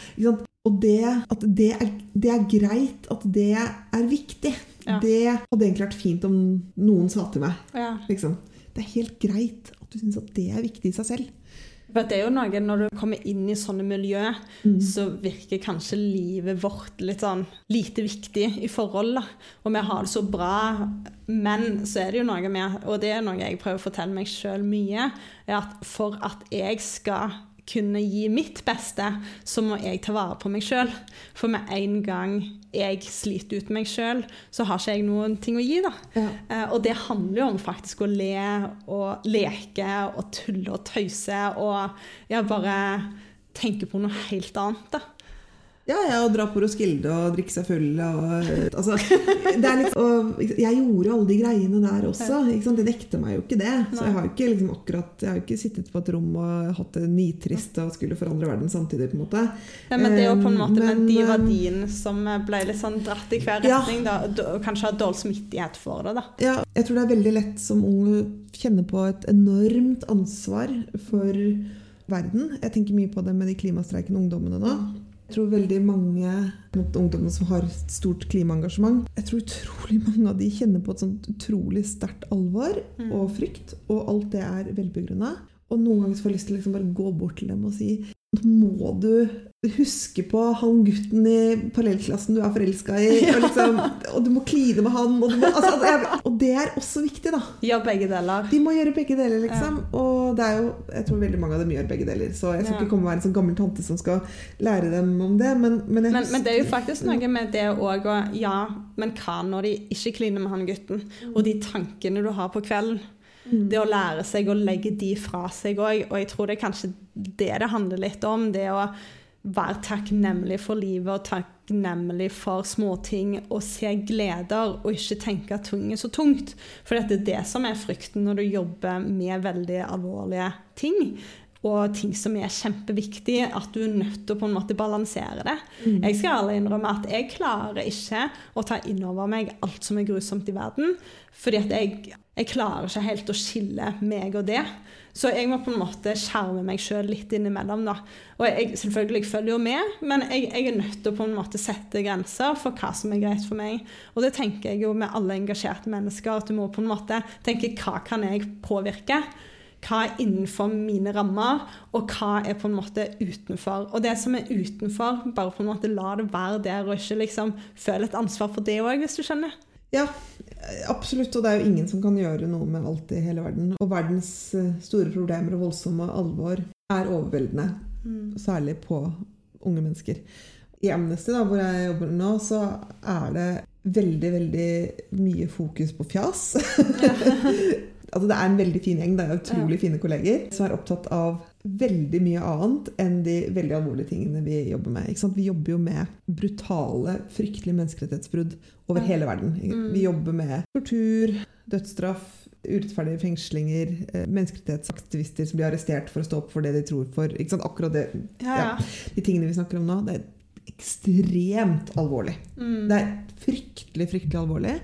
og det, at det er, det er greit at det er viktig. Ja. Det hadde egentlig vært fint om noen sa til meg. Ja. Liksom. Det er helt greit at du syns at det er viktig i seg selv. For det er jo noe, Når du kommer inn i sånne miljø, Mm. så virker kanskje livet vårt litt sånn lite viktig i forhold. da. Og vi har det så bra, men så er det jo noe med, og det er noe jeg prøver å fortelle meg sjøl mye, er at for at jeg skal kunne gi mitt beste, så må jeg ta vare på meg sjøl. For med en gang jeg sliter ut meg sjøl, så har ikke jeg noen ting å gi. da. Ja. Eh, og det handler jo om faktisk å le og leke og tulle og tøyse og ja, bare tenke på noe helt annet. da. Ja, ja, og dra på Roskilde og drikke seg full og altså, det er litt, og Jeg gjorde alle de greiene der også. Det nekter meg jo ikke det. Så jeg har jo ikke, liksom, akkurat, jeg har ikke sittet på et rom og hatt det nitrist og skulle forandre verden samtidig. på en måte. Ja, men det er jo på en måte Men, med de eh, verdiene som ble litt sånn dratt i hver Ja. retning, da, og kanskje har dårlig smittighet for det. da. Ja, jeg tror det er veldig lett som ung å kjenne på et enormt ansvar for verden. Jeg tenker mye på det med de klimastreikende ungdommene nå. Jeg tror veldig mange ungdommer som har et stort klimaengasjement Jeg tror utrolig mange av de kjenner på et sånt utrolig sterkt alvor og frykt, og alt det er velbegrunna. Og noen ganger får jeg lyst til å liksom bare gå bort til dem og si Nå må du huske på han gutten i parallellklassen du er forelska i, og, liksom, og du må kline med han. Og, du må, altså, jeg, og det er også viktig, da. Gjør begge deler. De må gjøre begge deler, liksom. Og det er jo, jeg tror veldig mange av dem gjør begge deler. Så jeg skal Ja. ikke komme og være en sånn gammel tante som skal lære dem om det. Men, men, Men, men det er jo faktisk noe med det òg å Ja, men hva når de ikke kliner med han gutten? Og de tankene du har på kvelden. Det å lære seg å legge de fra seg òg. Og jeg tror det er kanskje det det handler litt om. Det å være takknemlig for livet og takknemlig for småting og se gleder og ikke tenke at ting er så tungt. For det er det som er frykten når du jobber med veldig alvorlige ting. Og ting som er kjempeviktig, at du er nødt til å på en måte balansere det. Jeg skal alle innrømme at jeg klarer ikke å ta inn over meg alt som er grusomt i verden. Fordi at jeg, jeg klarer ikke helt å skille meg og det. Så jeg må på en måte skjerme meg sjøl litt innimellom. da. Og jeg selvfølgelig følger jo med, men jeg, jeg er nødt til å på en måte sette grenser for hva som er greit for meg. Og det tenker jeg jo med alle engasjerte mennesker, at du må på en måte tenke hva kan jeg påvirke? Hva er innenfor mine rammer, og hva er på en måte utenfor? Og det som er utenfor, bare på en måte la det være der, og ikke liksom føle et ansvar for det òg, hvis du skjønner. Ja, absolutt. Og det er jo ingen som kan gjøre noe med alt i hele verden. Og verdens eh, store problemer og voldsomme alvor er overveldende. Særlig på unge mennesker. I Amnesty, da, hvor jeg jobber nå, så er det veldig, veldig mye fokus på fjas. altså, det er en veldig fin gjeng. Det er utrolig fine kolleger som er opptatt av veldig mye annet enn de veldig alvorlige tingene vi jobber med. Ikke sant? Vi jobber jo med brutale, fryktelige menneskerettighetsbrudd over hele verden. Vi jobber med tortur, dødsstraff, urettferdige fengslinger, eh, menneskerettighetsaktivister som blir arrestert for å stå opp for det de tror for. Ikke sant? Akkurat det, Ja, ja, de tingene vi snakker om nå, det er ekstremt alvorlig. Mm. Det er fryktelig, fryktelig alvorlig.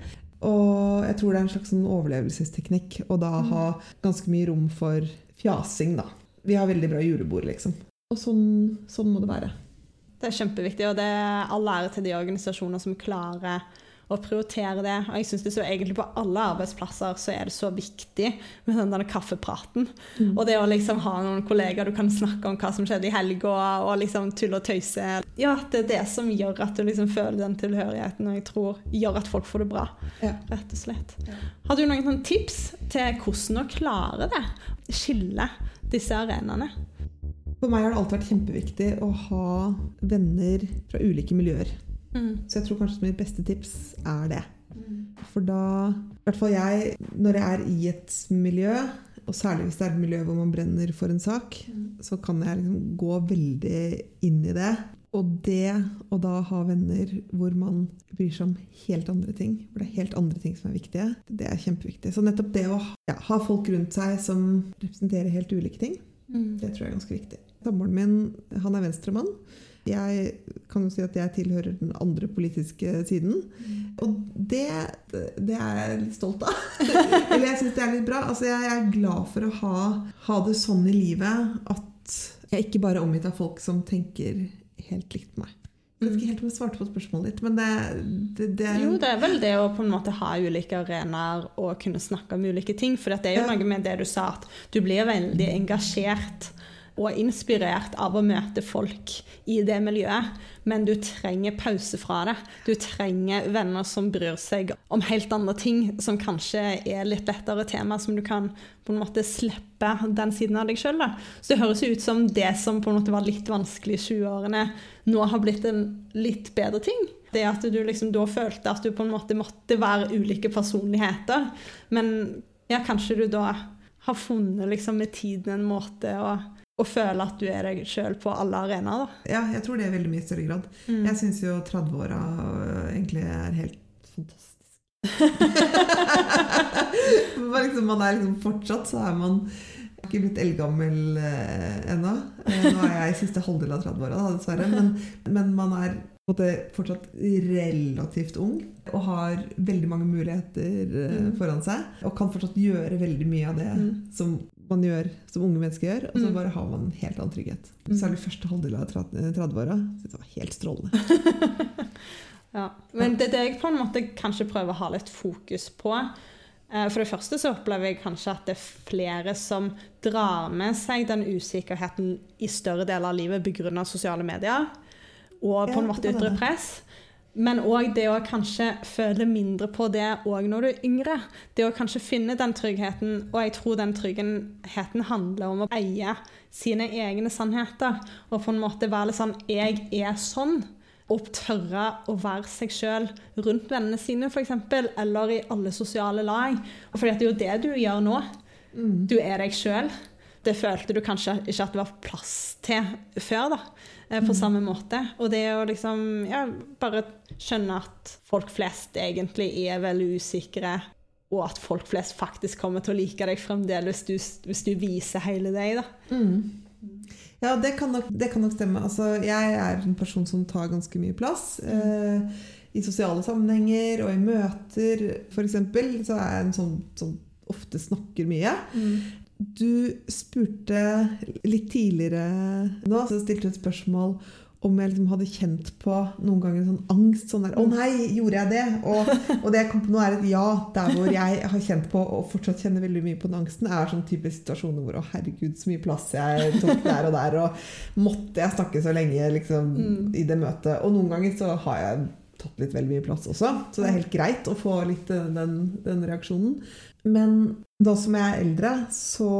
Og jeg tror det er en slags sånn overlevelsesteknikk å da ha ganske mye rom for fjasing, da. Vi har veldig bra julebord, liksom. Og sånn, sånn må det være. Det er kjempeviktig, og det er all ære til de organisasjoner som klarer å prioritere det. Og jeg synes det så egentlig På alle arbeidsplasser så er det så viktig med den der kaffepraten. Og det å liksom ha noen kollegaer du kan snakke om hva som skjedde i helga, og liksom tulle og tøyse. Ja, det er det som gjør at du liksom føler den tilhørigheten, og jeg tror gjør at folk får det bra. Ja. Rett og slett. Har du noen tips til hvordan å klare det? Skille disse arenaene? For meg har det alltid vært kjempeviktig å ha venner fra ulike miljøer. Mm. Så jeg tror kanskje mitt beste tips er det. For da I hvert fall jeg, når jeg er i et miljø, og særlig hvis det er et miljø hvor man brenner for en sak, så kan jeg liksom gå veldig inn i det. Og det å da ha venner hvor man bryr seg om helt andre ting, hvor det er helt andre ting som er viktige, det er kjempeviktig. Så nettopp det å ja, ha folk rundt seg som representerer helt ulike ting, Mm. det tror jeg er ganske viktig. Samboeren min han er venstremann. Jeg kan jo si at jeg tilhører den andre politiske siden. Og det, det er jeg litt stolt av. Eller jeg syns det er litt bra. Altså, jeg er glad for å ha, ha det sånn i livet at jeg ikke bare er omgitt av folk som tenker helt likt meg. Jeg vet ikke helt om jeg svarte på spørsmålet ditt, men det, det, det Jo, det er vel det å på en måte ha ulike arenaer og kunne snakke om ulike ting. For det er jo Ja. noe med det du sa, at du blir veldig engasjert og inspirert av å møte folk i det miljøet, men du trenger pause fra det. Du trenger venner som bryr seg om helt andre ting, som kanskje er litt lettere tema, som du kan på en måte slippe den siden av deg sjøl. Så det høres ut som det som på en måte var litt vanskelig i 20-årene, nå har blitt en litt bedre ting. Det at du liksom da følte at du på en måte måtte være ulike personligheter. Men ja, kanskje du da har funnet liksom med tiden en måte å, å føle at du er deg sjøl på alle arenaer. Ja, jeg tror det er veldig mye større grad. Mm. Jeg syns jo 30-åra øh, egentlig er helt fantastisk. Liksom, man er liksom fortsatt så er man ikke blitt eldgammel eh, ennå. Eh, nå er jeg i siste halvdel av 30-åra, dessverre. Men, men man er fortsatt relativt ung og har veldig mange muligheter eh, foran seg. Og kan fortsatt gjøre veldig mye av det Mm. som man gjør, som unge mennesker gjør. Og så Mm. bare har man helt annen trygghet. Mm. Særlig første halvdel av 30-åra. Synes Det var helt strålende. Ja. Men det er det jeg på en måte kanskje prøver å ha litt fokus på. Eh, For det første så opplever jeg kanskje at det er flere som drar med seg den usikkerheten i større deler av livet pga. sosiale medier og på en måte ytre press. Men òg det å kanskje føle mindre på det òg når du er yngre. Det å kanskje finne den tryggheten, og jeg tror den tryggheten handler om å eie sine egne sannheter. Og på en måte være litt sånn 'Jeg er sånn'. Og tørre å være seg sjøl rundt vennene sine, f.eks., eller i alle sosiale lag. For det er jo det du gjør nå. Mm. Du er deg sjøl. Det følte du kanskje ikke at det var plass til før, da. på På samme måte. Og det å liksom ja, bare skjønne at folk flest egentlig er veldig usikre, og at folk flest faktisk kommer til å like deg fremdeles du, hvis du viser hele deg, da. Mm. Ja, det kan, nok, det kan nok stemme. Altså, jeg er en person som tar ganske mye plass. Eh, I sosiale sammenhenger og i møter, f.eks., så er jeg en sånn som ofte snakker mye. Du spurte litt tidligere nå, så stilte du et spørsmål om jeg liksom hadde kjent på noen ganger sånn angst. Sånn der 'Å nei, gjorde jeg det?' Og, og det jeg kom på nå, er et ja. Der hvor jeg har kjent på, og fortsatt kjenner veldig mye på den angsten, er sånn type situasjoner hvor 'Å, herregud, så mye plass jeg tok der og der', og måtte jeg snakke så lenge liksom, Mm. i det møtet? Og noen ganger så har jeg tatt litt veldig mye plass også, så det er helt greit å få litt eh, den, den reaksjonen. Men da som jeg er eldre, så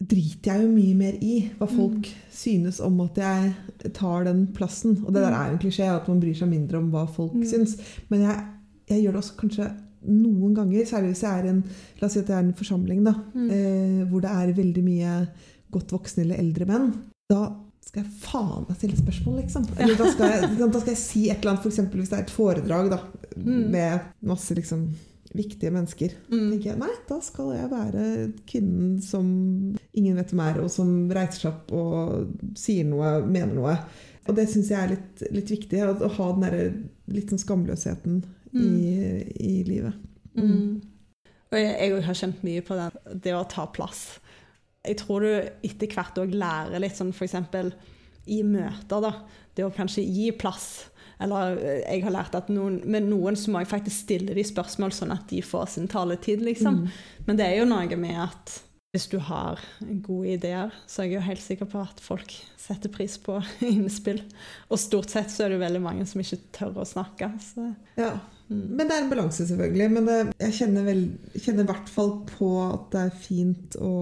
driter jeg jo mye mer i hva folk synes om at jeg tar den plassen. Og det der er jo en klisjé, at man bryr seg mindre om hva folk Mm. syns. Men jeg, jeg gjør det også kanskje noen ganger, særlig hvis jeg er i en La oss si at jeg er en forsamling da, Mm. eh, hvor det er veldig mye godt voksne eller eldre menn. Da skal jeg faen meg stille spørsmål, liksom. Eller da, skal jeg, da skal jeg si et eller annet, f.eks. hvis det er et foredrag da, Mm. med masse liksom viktige mennesker. Mm. jeg, Nei, da skal jeg være kvinnen som ingen vet hvem er, og som reiser seg opp og sier noe, mener noe. Og det syns jeg er litt, litt viktig. Å, ha den der litt sånn skamløsheten i, i livet. Mm. Og jeg, jeg har kjent mye på den, det å ta plass. Jeg tror du etter hvert òg lærer litt sånn f.eks. i møter, da. Det å kanskje gi plass. Eller eh, jeg har lært at noen, med noen så må jeg faktisk stille de spørsmål, sånn at de får sin taletid, liksom. Mm. Men det er jo noe med at hvis du har gode ideer, så er jeg jo helt sikker på at folk setter pris på innspill. Og stort sett så er det veldig mange som ikke tør å snakke. Så, Ja. Mm. Men det er en balanse, selvfølgelig. Men det, jeg kjenner, vel, kjenner i hvert fall på at det er fint å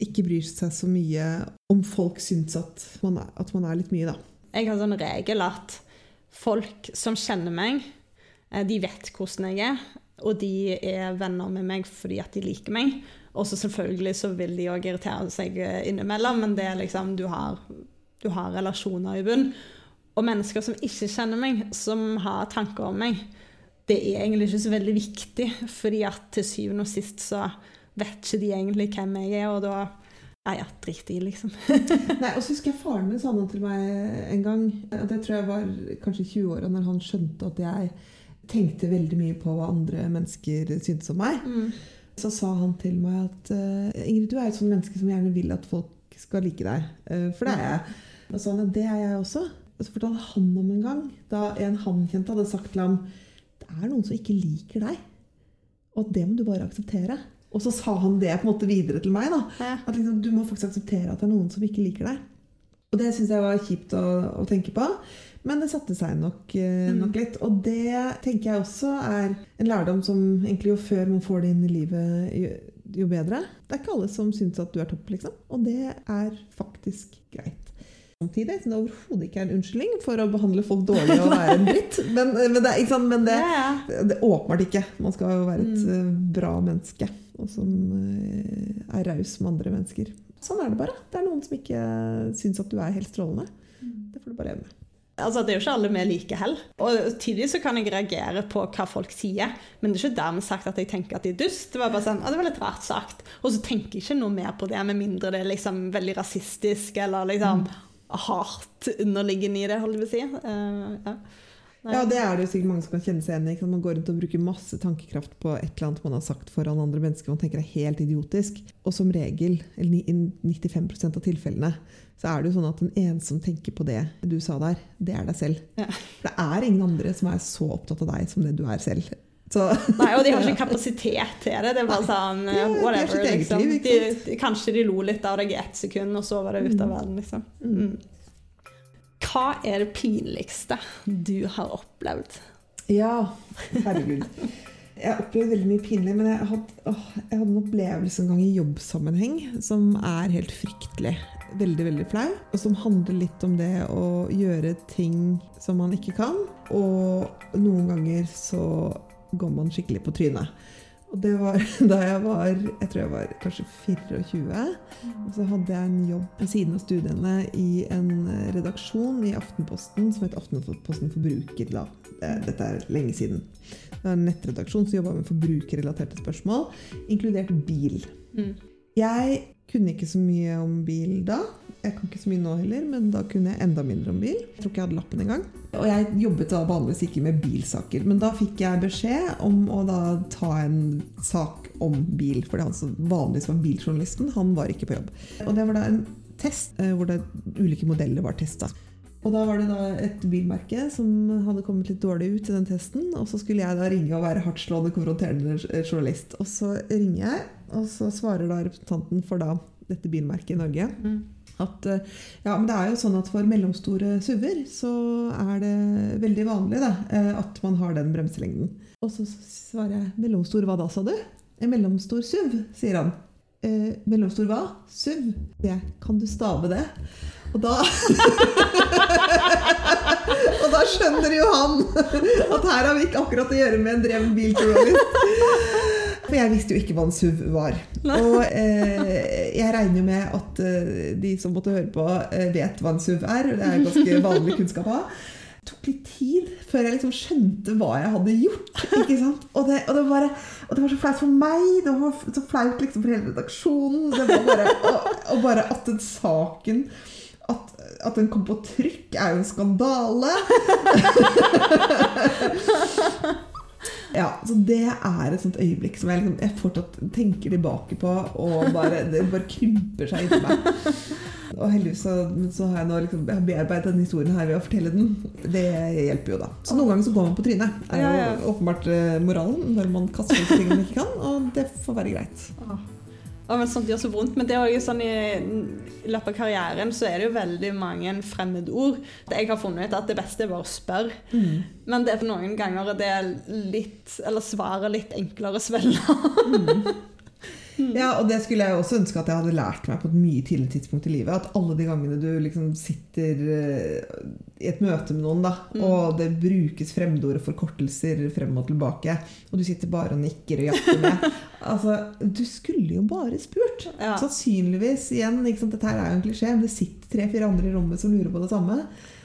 ikke bry seg så mye om folk syns at man er, at man er litt mye, da. Jeg har sånn regel at folk som kjenner meg, eh, de vet hvordan jeg er, og de er venner med meg fordi at de liker meg. Og så selvfølgelig så vil de òg irritere seg eh, innimellom, men det er liksom du har, du har relasjoner i bunn. Og mennesker som ikke kjenner meg, som har tanker om meg, det er egentlig ikke så veldig viktig, fordi at til syvende og sist så vet ikke de egentlig hvem jeg er, og da er jeg drit i, liksom. Nei, og så husker jeg faren min sa noe til meg en gang. Det tror jeg var kanskje 20-åra, når han skjønte at jeg tenkte veldig mye på hva andre mennesker syntes om meg. Mm. Så sa han til meg at eh, Ingrid, du er et sånt menneske som gjerne vil at folk skal like deg. Eh, for det er jeg. Og så sa han at det er jeg også. Og så fortalte han om en gang da en han kjente hadde sagt til ham er noen som ikke liker deg. Og det må du bare akseptere. Og så sa han det på en måte videre til meg. da, Ja. At liksom, du må faktisk akseptere at det er noen som ikke liker deg. Og det syns jeg var kjipt å, å tenke på. Men det satte seg nok, eh, nok litt. Og det tenker jeg også er en lærdom som egentlig jo før man får det inn i livet, jo, jo bedre. Det er ikke alle som syns at du er topp, liksom. Og det er faktisk greit. Samtidig som det overhodet ikke er en unnskyldning for å behandle folk dårlig og være en dritt. Men, men, det, sant? men det, Ja, ja. det åpenbart ikke. Man skal jo være et mm. bra menneske, og som eh, er raus med andre mennesker. Sånn er det bare. Det er noen som ikke syns at du er helt strålende. Det får du bare leve med. Altså, Det er jo ikke alle vi liker heller. Og Tidvis så kan jeg reagere på hva folk sier, men det er ikke dermed sagt at jeg tenker at de er dust. Det var bare sånn, ah, det var litt rart sagt. Og så tenker jeg ikke noe mer på det, med mindre det er liksom veldig rasistisk eller liksom hardt underliggende i det, holder jeg på å si. Uh, ja. Nei. Ja, det er det jo sikkert mange som kan kjenne seg igjen i. Man går rundt og bruker masse tankekraft på et eller annet man har sagt foran andre mennesker man tenker er helt idiotisk. Og som regel, eller i 95% av tilfellene, så er det jo sånn at den eneste som tenker på det du sa der, det er deg selv. Ja. For det er ingen andre som er så opptatt av deg som det du er selv. Nei, og de har ikke kapasitet til det. Det er bare sånn Ja, er whatever. Liksom. liv, De, de, kanskje de lo litt av deg i ett sekund, og så var det ute av verden, liksom. Mm. Hva er det pinligste du har opplevd? Ja, herregud. Jeg har opplevd veldig mye pinlig, men jeg, hadde, åh, jeg hadde en opplevelse en gang i jobbsammenheng som er helt fryktelig. Veldig, veldig flau. Og som handler litt om det å gjøre ting som man ikke kan. Og noen ganger så går man skikkelig på trynet. Og det var da jeg var jeg tror jeg var kanskje 24. Og så hadde jeg en jobb ved siden av studiene i en redaksjon i Aftenposten som het Aftenposten Forbruker. da. Eh, Dette er lenge siden. Det var en nettredaksjon som jobba med forbrukerrelaterte spørsmål, inkludert bil. Mm. Jeg kunne ikke så mye om bil da. Jeg kan ikke så mye nå heller, men da kunne jeg enda mindre om bil. Jeg tror ikke jeg hadde lappen engang. Og jeg jobbet da vanligvis ikke med bilsaker, men da fikk jeg beskjed om å da ta en sak om bil. For han som vanligvis var biljournalisten, han var ikke på jobb. Og det var da en test eh, hvor det ulike modeller var testa. Og da var det da et bilmerke som hadde kommet litt dårlig ut i den testen. Og så skulle jeg da ringe og være hardtslående konfronterende journalist. Og så ringer jeg, og så svarer da representanten for da dette bilmerket i Norge Mm. at eh, ja, men det er jo sånn at for mellomstore SUV-er så er det veldig vanlig da, eh, at man har den bremselengden. Og så svarer jeg 'mellomstor hva da, sa du?' En mellomstor SUV, sier han. Eh, mellomstor hva? SUV. Det. Kan du stave det? Og da Og da skjønner jo han at her har vi ikke akkurat å gjøre med en dreven biljournalist. For jeg visste jo ikke hva en SUV var. Og eh, jeg regner jo med at eh, de som måtte høre på, eh, vet hva en SUV er. Det er ganske vanlig kunnskap å ha. Det tok litt tid før jeg liksom skjønte hva jeg hadde gjort. ikke sant? Og det, og det, var, og det var så flaut for meg, det var så flaut liksom for hele redaksjonen. Det var bare, og, og bare at den saken at, at den kom på trykk, er jo en skandale. Ja, så Det er et sånt øyeblikk som jeg, liksom, jeg fortsatt tenker tilbake på, og bare, det bare krymper seg inni meg. Og heldigvis så, så har jeg nå liksom, jeg har bearbeidet denne historien her ved å fortelle den. Det hjelper jo, da. Så noen ganger så går man på trynet. er jo åpenbart eh, moralen når man kaster ut ting man ikke kan, og det får være greit. Ja, men sånt gjør så vondt. Men det er også sånn i, i løpet av karrieren så er det jo veldig mange fremmedord. Jeg har funnet ut at det beste er bare å spørre. Men det er noen ganger det er litt Eller svaret litt enklere å svelge. Ja, og det skulle jeg også ønske at jeg hadde lært meg på et mye tidligere tidspunkt i livet. At alle de gangene du liksom sitter eh, i et møte med noen, da, og det brukes fremmedord og forkortelser frem og tilbake, og du sitter bare og nikker og jakker med Altså, du skulle jo bare spurt. Ja. Sannsynligvis, igjen, dette her er jo en klisjé, men det sitter tre-fire andre i rommet som lurer på det samme.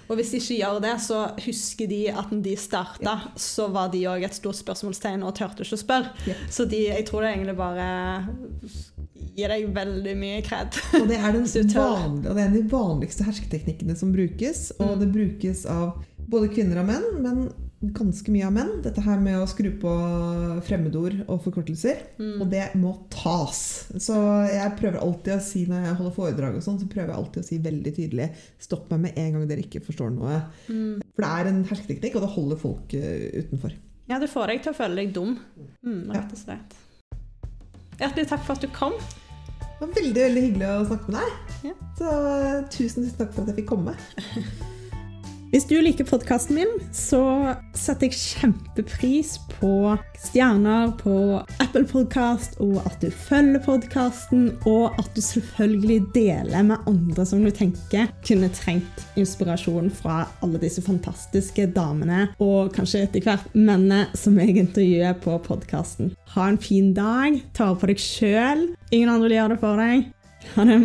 Og hvis de ikke gjør det, så husker de at når de starta, så var de òg et stort spørsmålstegn og turte ikke å spørre. Ja. Så de, jeg tror det egentlig bare gir deg veldig mye kred. Og det er, den Så vanlige, og det er en av de vanligste hersketeknikkene som brukes. Og Mm. det brukes av både kvinner og menn, men ganske mye av menn. Dette her med å skru på fremmedord og forkortelser. Mm. Og det må tas. Så jeg prøver alltid å si når jeg holder foredrag, og sånn, så prøver jeg alltid å si veldig tydelig Stopp meg med en gang dere ikke forstår noe. Mm. For det er en hersketeknikk, og det holder folk eh, utenfor. Ja, det får deg til å føle deg dum. Mm, rett og slett. Hjertelig takk for at du kom. Det var veldig veldig hyggelig å snakke med deg. Ja. Så eh, tusen, tusen takk for at jeg fikk komme. Hvis du liker podkasten min, så setter jeg kjempepris på stjerner på Apple Podcast, og at du følger podkasten, og at du selvfølgelig deler med andre som du tenker kunne trengt inspirasjon fra alle disse fantastiske damene, og kanskje etter hvert mennene som jeg intervjuer på podkasten. Ha en fin dag. Ta vare på deg sjøl. Ingen andre gjøre det for deg. Ha det.